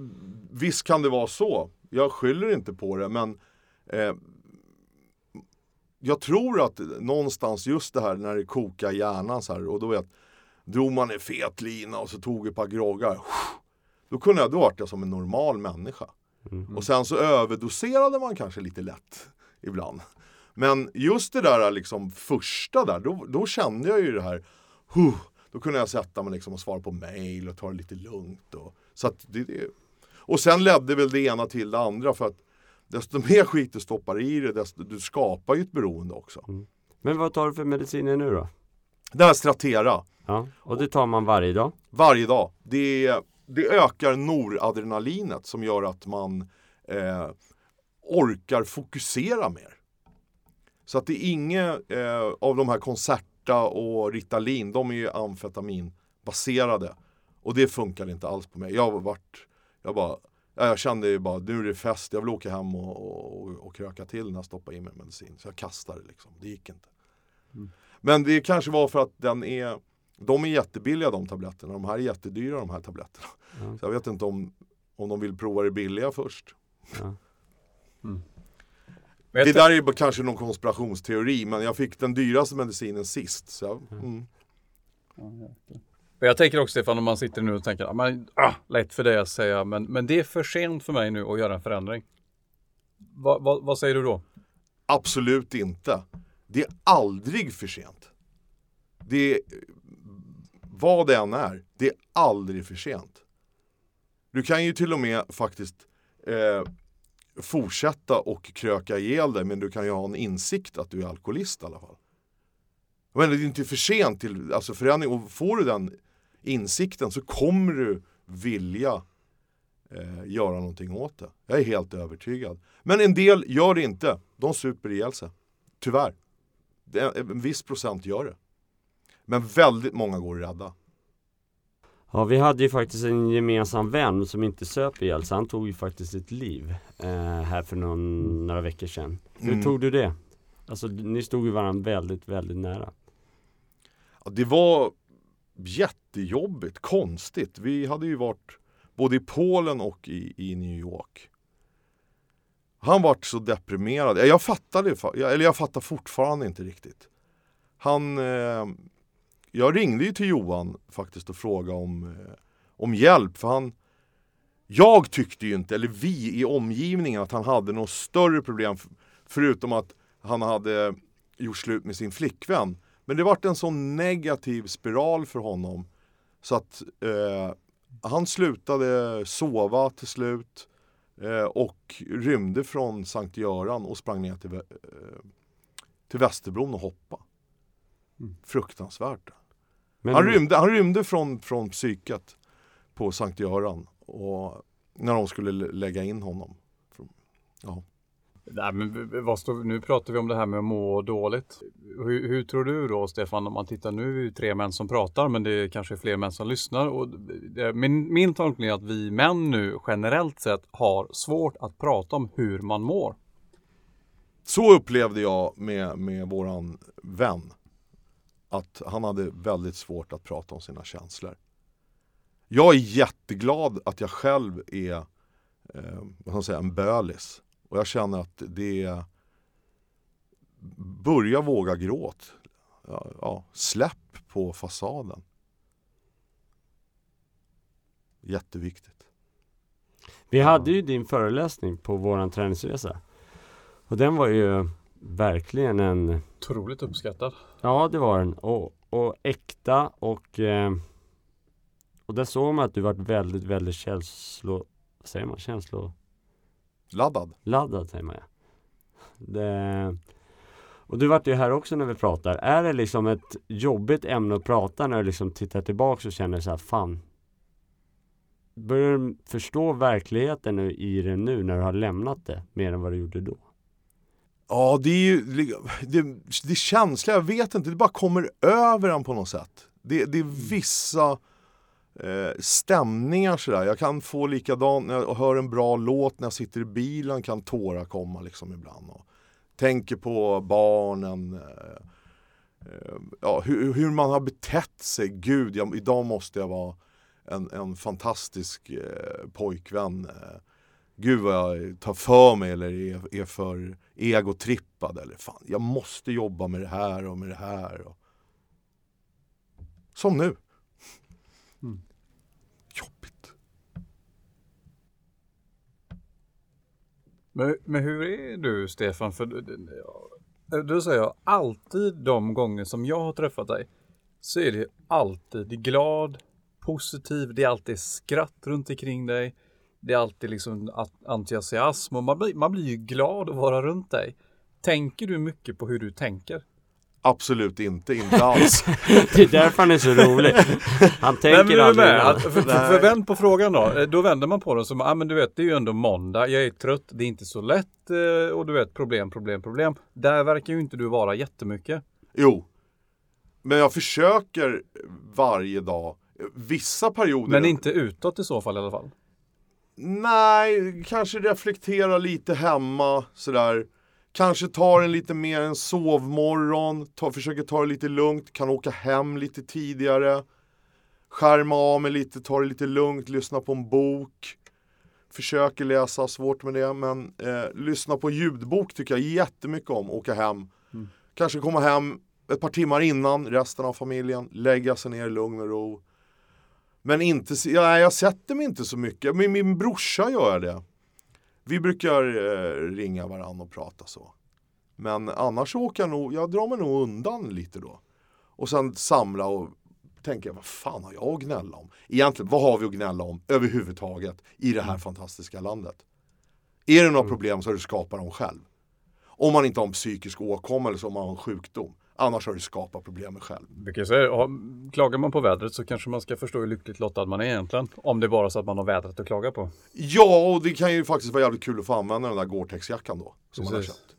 visst kan det vara så. Jag skyller inte på det men eh, jag tror att någonstans just det här när det kokar i hjärnan så här och då vet drog man en fet lina och så tog ett par groggar. Då kunde jag, då vart jag som en normal människa. Mm. Och sen så överdoserade man kanske lite lätt ibland. Men just det där liksom första där, då, då kände jag ju det här huh, Då kunde jag sätta mig liksom och svara på mail och ta det lite lugnt och Så det, det. Och sen ledde väl det ena till det andra för att desto mer skit du stoppar i det, desto du skapar ju ett beroende också. Men vad tar du för mediciner nu då? Det här Stratera, Ja, och det tar man varje dag? varje dag. Det, det ökar noradrenalinet som gör att man eh, orkar fokusera mer. Så att det är inget eh, av de här Concerta och Ritalin, de är ju amfetaminbaserade. Och det funkar inte alls på mig. Jag har varit, jag bara, ja, jag kände ju bara, nu är det fest, jag vill åka hem och, och, och kröka till när jag stoppar in mig medicin. Så jag kastade det liksom, det gick inte. Men det kanske var för att den är, de är jättebilliga de tabletterna, de här är jättedyra de här tabletterna. Ja. Så jag vet inte om, om de vill prova det billiga först. Ja. Men Det där är kanske någon konspirationsteori men jag fick den dyraste medicinen sist. Så jag, mm. Men jag tänker också Stefan, om man sitter nu och tänker, "Ja, men, ah, lätt för det att säga, men, men det är för sent för mig nu att göra en förändring. Va, va, vad säger du då? Absolut inte. Det är aldrig för sent. Det är, vad det än är, det är aldrig för sent. Du kan ju till och med faktiskt eh, fortsätta och kröka ihjäl dig men du kan ju ha en insikt att du är alkoholist i alla fall. Men det är inte för sent till alltså förändring och får du den insikten så kommer du vilja eh, göra någonting åt det. Jag är helt övertygad. Men en del gör det inte. De super ihjäl sig. Tyvärr. En viss procent gör det. Men väldigt många går rädda. Ja, vi hade ju faktiskt en gemensam vän som inte söp ihjäl sig. Han tog ju faktiskt sitt liv eh, här för någon, några veckor sedan. Hur Mm. tog du det? Alltså ni stod ju varandra väldigt, väldigt nära. Ja, det var jättejobbigt, konstigt. Vi hade ju varit både i Polen och i, i New York. Han vart så deprimerad. Jag fattade, eller jag fattar fortfarande inte riktigt. Han, eh, jag ringde ju till Johan faktiskt och frågade om, eh, om hjälp för han jag tyckte ju inte, eller vi i omgivningen, att han hade något större problem förutom att han hade gjort slut med sin flickvän. Men det vart en sån negativ spiral för honom så att eh, han slutade sova till slut eh, och rymde från Sankt Göran och sprang ner till, eh, till Västerbron och hoppade. Fruktansvärt. Men, Han rymde, han rymde från, från psyket på Sankt Göran och när de skulle lä- lägga in honom. Ja. Nej, men vad står, nu pratar vi om det här med att må dåligt. Hur, hur tror du då Stefan, om man tittar nu är ju tre män som pratar men det är kanske fler män som lyssnar. Och det, min, min tolkning är att vi män nu generellt sett har svårt att prata om hur man mår. Så upplevde jag med, med våran vän. Att han hade väldigt svårt att prata om sina känslor. Jag är jätteglad att jag själv är eh, vad ska säga, en bölis. Och jag känner att det är Börja våga gråt. Ja, ja, släpp på fasaden. Jätteviktigt. Vi hade ju din föreläsning på våran träningsresa. Och den var ju verkligen en Otroligt uppskattad. Ja det var den och, och äkta och eh, Och där såg man att du varit väldigt väldigt känslo vad säger man? Känsloladdad Laddad. säger man ja det, Och du vart ju här också när vi pratar Är det liksom ett jobbigt ämne att prata när du liksom tittar tillbaks och känner så här fan Börjar du förstå verkligheten nu i det nu när du har lämnat det mer än vad du gjorde då? Ja, det är ju det, det känsliga, jag vet inte, det bara kommer över en på något sätt. Det, det är vissa eh, stämningar sådär. Jag kan få likadant när jag hör en bra låt när jag sitter i bilen kan tårar komma liksom ibland. Och tänker på barnen. Eh, eh, ja, hur, hur man har betett sig. Gud, jag, idag måste jag vara en, en fantastisk eh, pojkvän. Eh, Gud vad jag tar för mig eller är, är för egotrippad eller fan, jag måste jobba med det här och med det här. Och... Som nu. Mm. Jobbigt. Men, men hur är du Stefan? För du, du, du säger jag, alltid de gånger som jag har träffat dig så är det alltid glad, positiv, det är alltid skratt runt omkring dig. Det är alltid liksom entusiasm och man blir, man blir ju glad att vara runt dig. Tänker du mycket på hur du tänker? Absolut inte, inte alls. Det är därför han är så rolig. Han tänker Nej, aldrig med. för, för, för vänd på frågan då. Eh, Då vänder man på den som, ja men du vet det är ju ändå måndag, jag är trött, det är inte så lätt eh, och du vet problem, problem, problem. Där verkar ju inte du vara jättemycket. Jo. Men jag försöker varje dag. Vissa perioder. Men inte utåt i så fall i alla fall. Nej, kanske reflektera lite hemma sådär. Kanske tar en lite mer en sovmorgon, ta, försöker ta det lite lugnt, kan åka hem lite tidigare. Skärma av mig lite, ta det lite lugnt, lyssna på en bok. Försöker läsa, svårt med det, men eh, lyssna på ljudbok tycker jag jättemycket om, åka hem. Kanske komma hem ett par timmar innan resten av familjen, lägga sig ner i lugn och ro. Men inte, ja, jag sätter mig inte så mycket. Med min brorsa gör det. Vi brukar eh, ringa varandra och prata så. Men annars åker jag nog, jag drar mig nog undan lite då. Och sen samla och tänka, vad fan har jag att gnälla om? Egentligen, vad har vi att gnälla om överhuvudtaget i det här fantastiska landet? Är det några problem så har du skapat dem själv. Om man inte har en psykisk åkomma eller så om man har en sjukdom. Annars har du skapat problemen själv. Säga, klagar man på vädret så kanske man ska förstå hur lyckligt lottad man är egentligen. Om det är bara så att man har vädret att klaga på. Ja, och det kan ju faktiskt vara jävligt kul att få använda den där Gore-Tex-jackan då. Som man har Precis. köpt.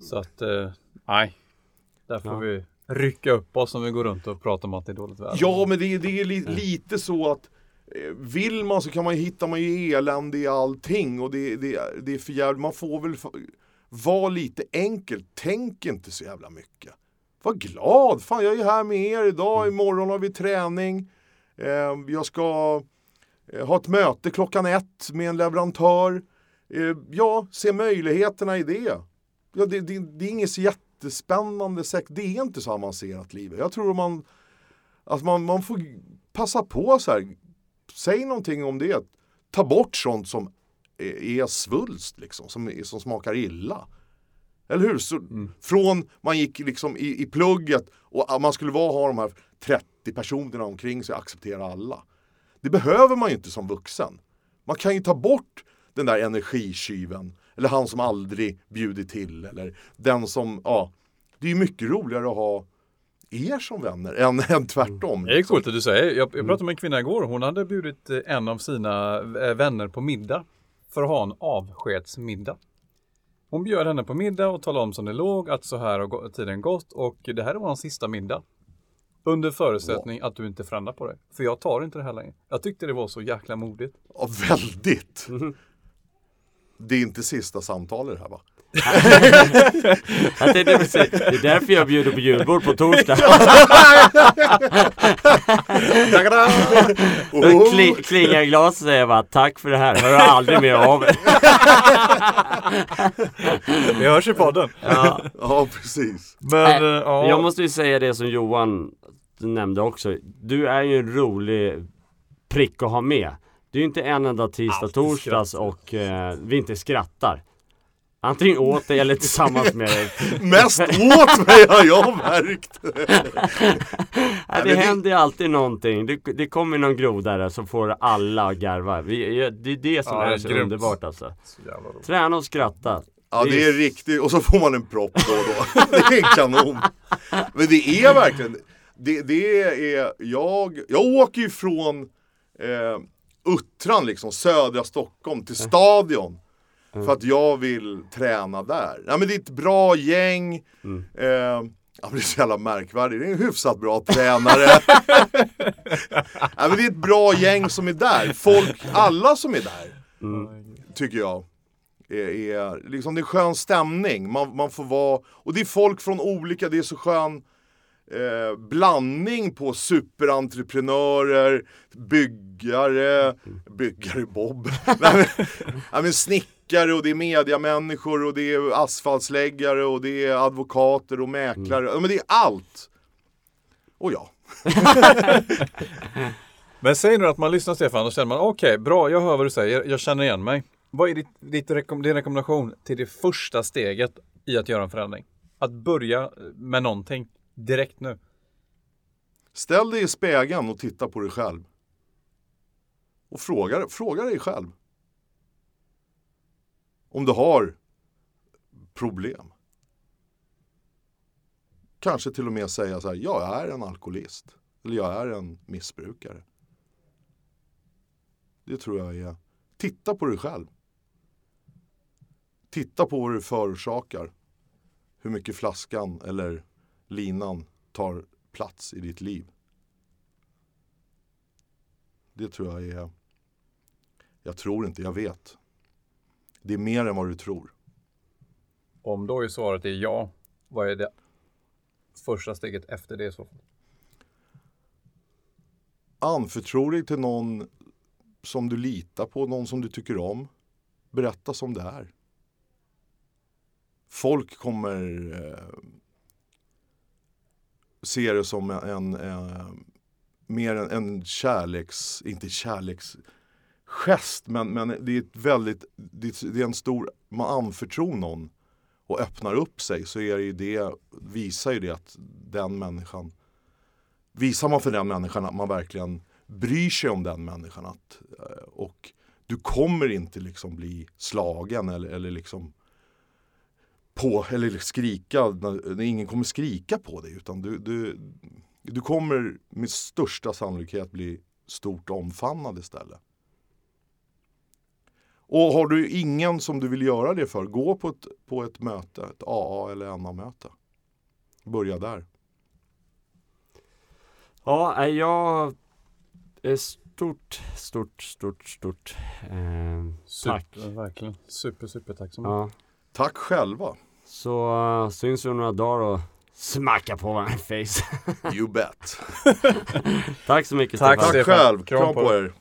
Så att, eh, nej. Där får Ja. vi rycka upp oss om vi går runt och pratar om att det är dåligt väder. Ja, men det, det är li, lite så att eh, vill man så kan man ju hitta man ju elände i allting och det, det, det är för jävligt. Man får väl vara lite enkel. Tänk inte så jävla mycket. Var glad! Fan, jag är här med er idag. Imorgon har vi träning. Eh, jag ska eh, ha ett möte klockan ett med en leverantör. Eh, ja, se möjligheterna i det. Ja, det, det, det är inget så jättespännande. Det är inte så avancerat livet. Jag tror man att man, man får passa på så här. Säg någonting om det. Ta bort sånt som är, svulst liksom, som, som smakar illa. Eller hur? Så, Från man gick liksom i, i plugget och att man skulle vara, ha de här 30 personerna omkring sig och acceptera alla. Det behöver man ju inte som vuxen. Man kan ju ta bort den där energikyven. Eller han som aldrig bjuder till. Eller den som, ja. Det är ju mycket roligare att ha er som vänner än, än tvärtom. Det är coolt att du säger. Jag, jag pratade med en kvinna igår. Hon hade bjudit eh, en av sina eh, vänner på middag. För att ha en avskedsmiddag. Hon bjöd henne på middag och talade om som det låg att så här har tiden gått och det här var hans sista middag. Under förutsättning att du inte förändrar på dig. För jag tar inte det här längre. Jag tyckte det var så jäkla modigt. Ja, väldigt. Det är inte sista samtalet här va? Jag tänkte precis, det är därför jag bjuder på julbord på torsdag. Då kli, klingar i glaset och säger bara tack för det här, hör aldrig mer av er. Vi hörs i podden. ja. Ja, precis. Men eh, ja. Jag måste ju säga det som Johan nämnde också. Du är ju en rolig prick att ha med. Det är ju inte en enda tisdag, torsdags och eh, vi inte skrattar. Antingen åt dig eller tillsammans med dig. Mest åt mig har jag märkt. Nej, det händer ju alltid någonting. Det, det kommer någon groda där så får alla att garva. Vi, det är det som Ja, är så grymt. underbart alltså. Så. Träna och skratta. Ja, det är riktigt. Och så får man en propp då och då. Det är kanon. Men det är verkligen, det, det är, jag, jag åker ju från eh, Uttran liksom, södra Stockholm till Stadion. För att jag vill träna där. Ja, men det är ett bra gäng. Eh, ja, men det är så jävla märkvärdigt. Det är en hyfsat bra tränare. ja, men det är ett bra gäng som är där. Folk, alla som är där. Tycker jag. Är, är, liksom det är skön stämning. Man, man får vara, och det är folk från olika, det är så skön eh, blandning på superentreprenörer, byggare, byggare Bob, Nej, men, ja, men snickare och det är mediamänniskor och det är asfaltsläggare och det är advokater och mäklare. Ja, men det är allt. Och ja. Men säg nu att man lyssnar Stefan och känner man okej, bra, jag hör vad du säger, jag känner igen mig. Vad är ditt, ditt rekom, din rekommendation till det första steget i att göra en förändring? Att börja med någonting direkt nu. Ställ dig i spegeln och titta på dig själv. Och fråga, fråga dig själv. Om du har problem. Kanske till och med säga så här, jag är en alkoholist. Eller jag är en missbrukare. Det tror jag är, titta på dig själv. Titta på vad du förorsakar. Hur mycket flaskan eller linan tar plats i ditt liv. Det tror jag är, jag tror inte, jag vet. Det är mer än vad du tror. Om då är svaret är ja, vad är det första steget efter det i så fall? Anförtro dig till någon som du litar på, någon som du tycker om. Berätta som det är. Folk kommer eh, se det som en, eh, mer en, en kärleks, inte gest, men, men det är ett väldigt, det är en stor, man anförtror någon och öppnar upp sig så är det ju det, visar ju det att den människan, visar man för den människan att man verkligen bryr sig om den människan att, eh, och du kommer inte liksom bli slagen eller, eller liksom på, eller liksom skrika, ingen kommer skrika på dig utan du, du, du kommer med största sannolikhet bli stort omfamnad istället. Och har du ingen som du vill göra det för, gå på ett, på ett möte, ett AA eller NA-möte. Börja där. Ja, jag är stort, stort, stort, stort eh, tack. Super, verkligen. Super, super tack så Ja. Tack själva. Så uh, syns vi om några dagar och smacka på varandra face. You bet. Tack så mycket Tack, Stefan. Tack själv. Kram Kram på er.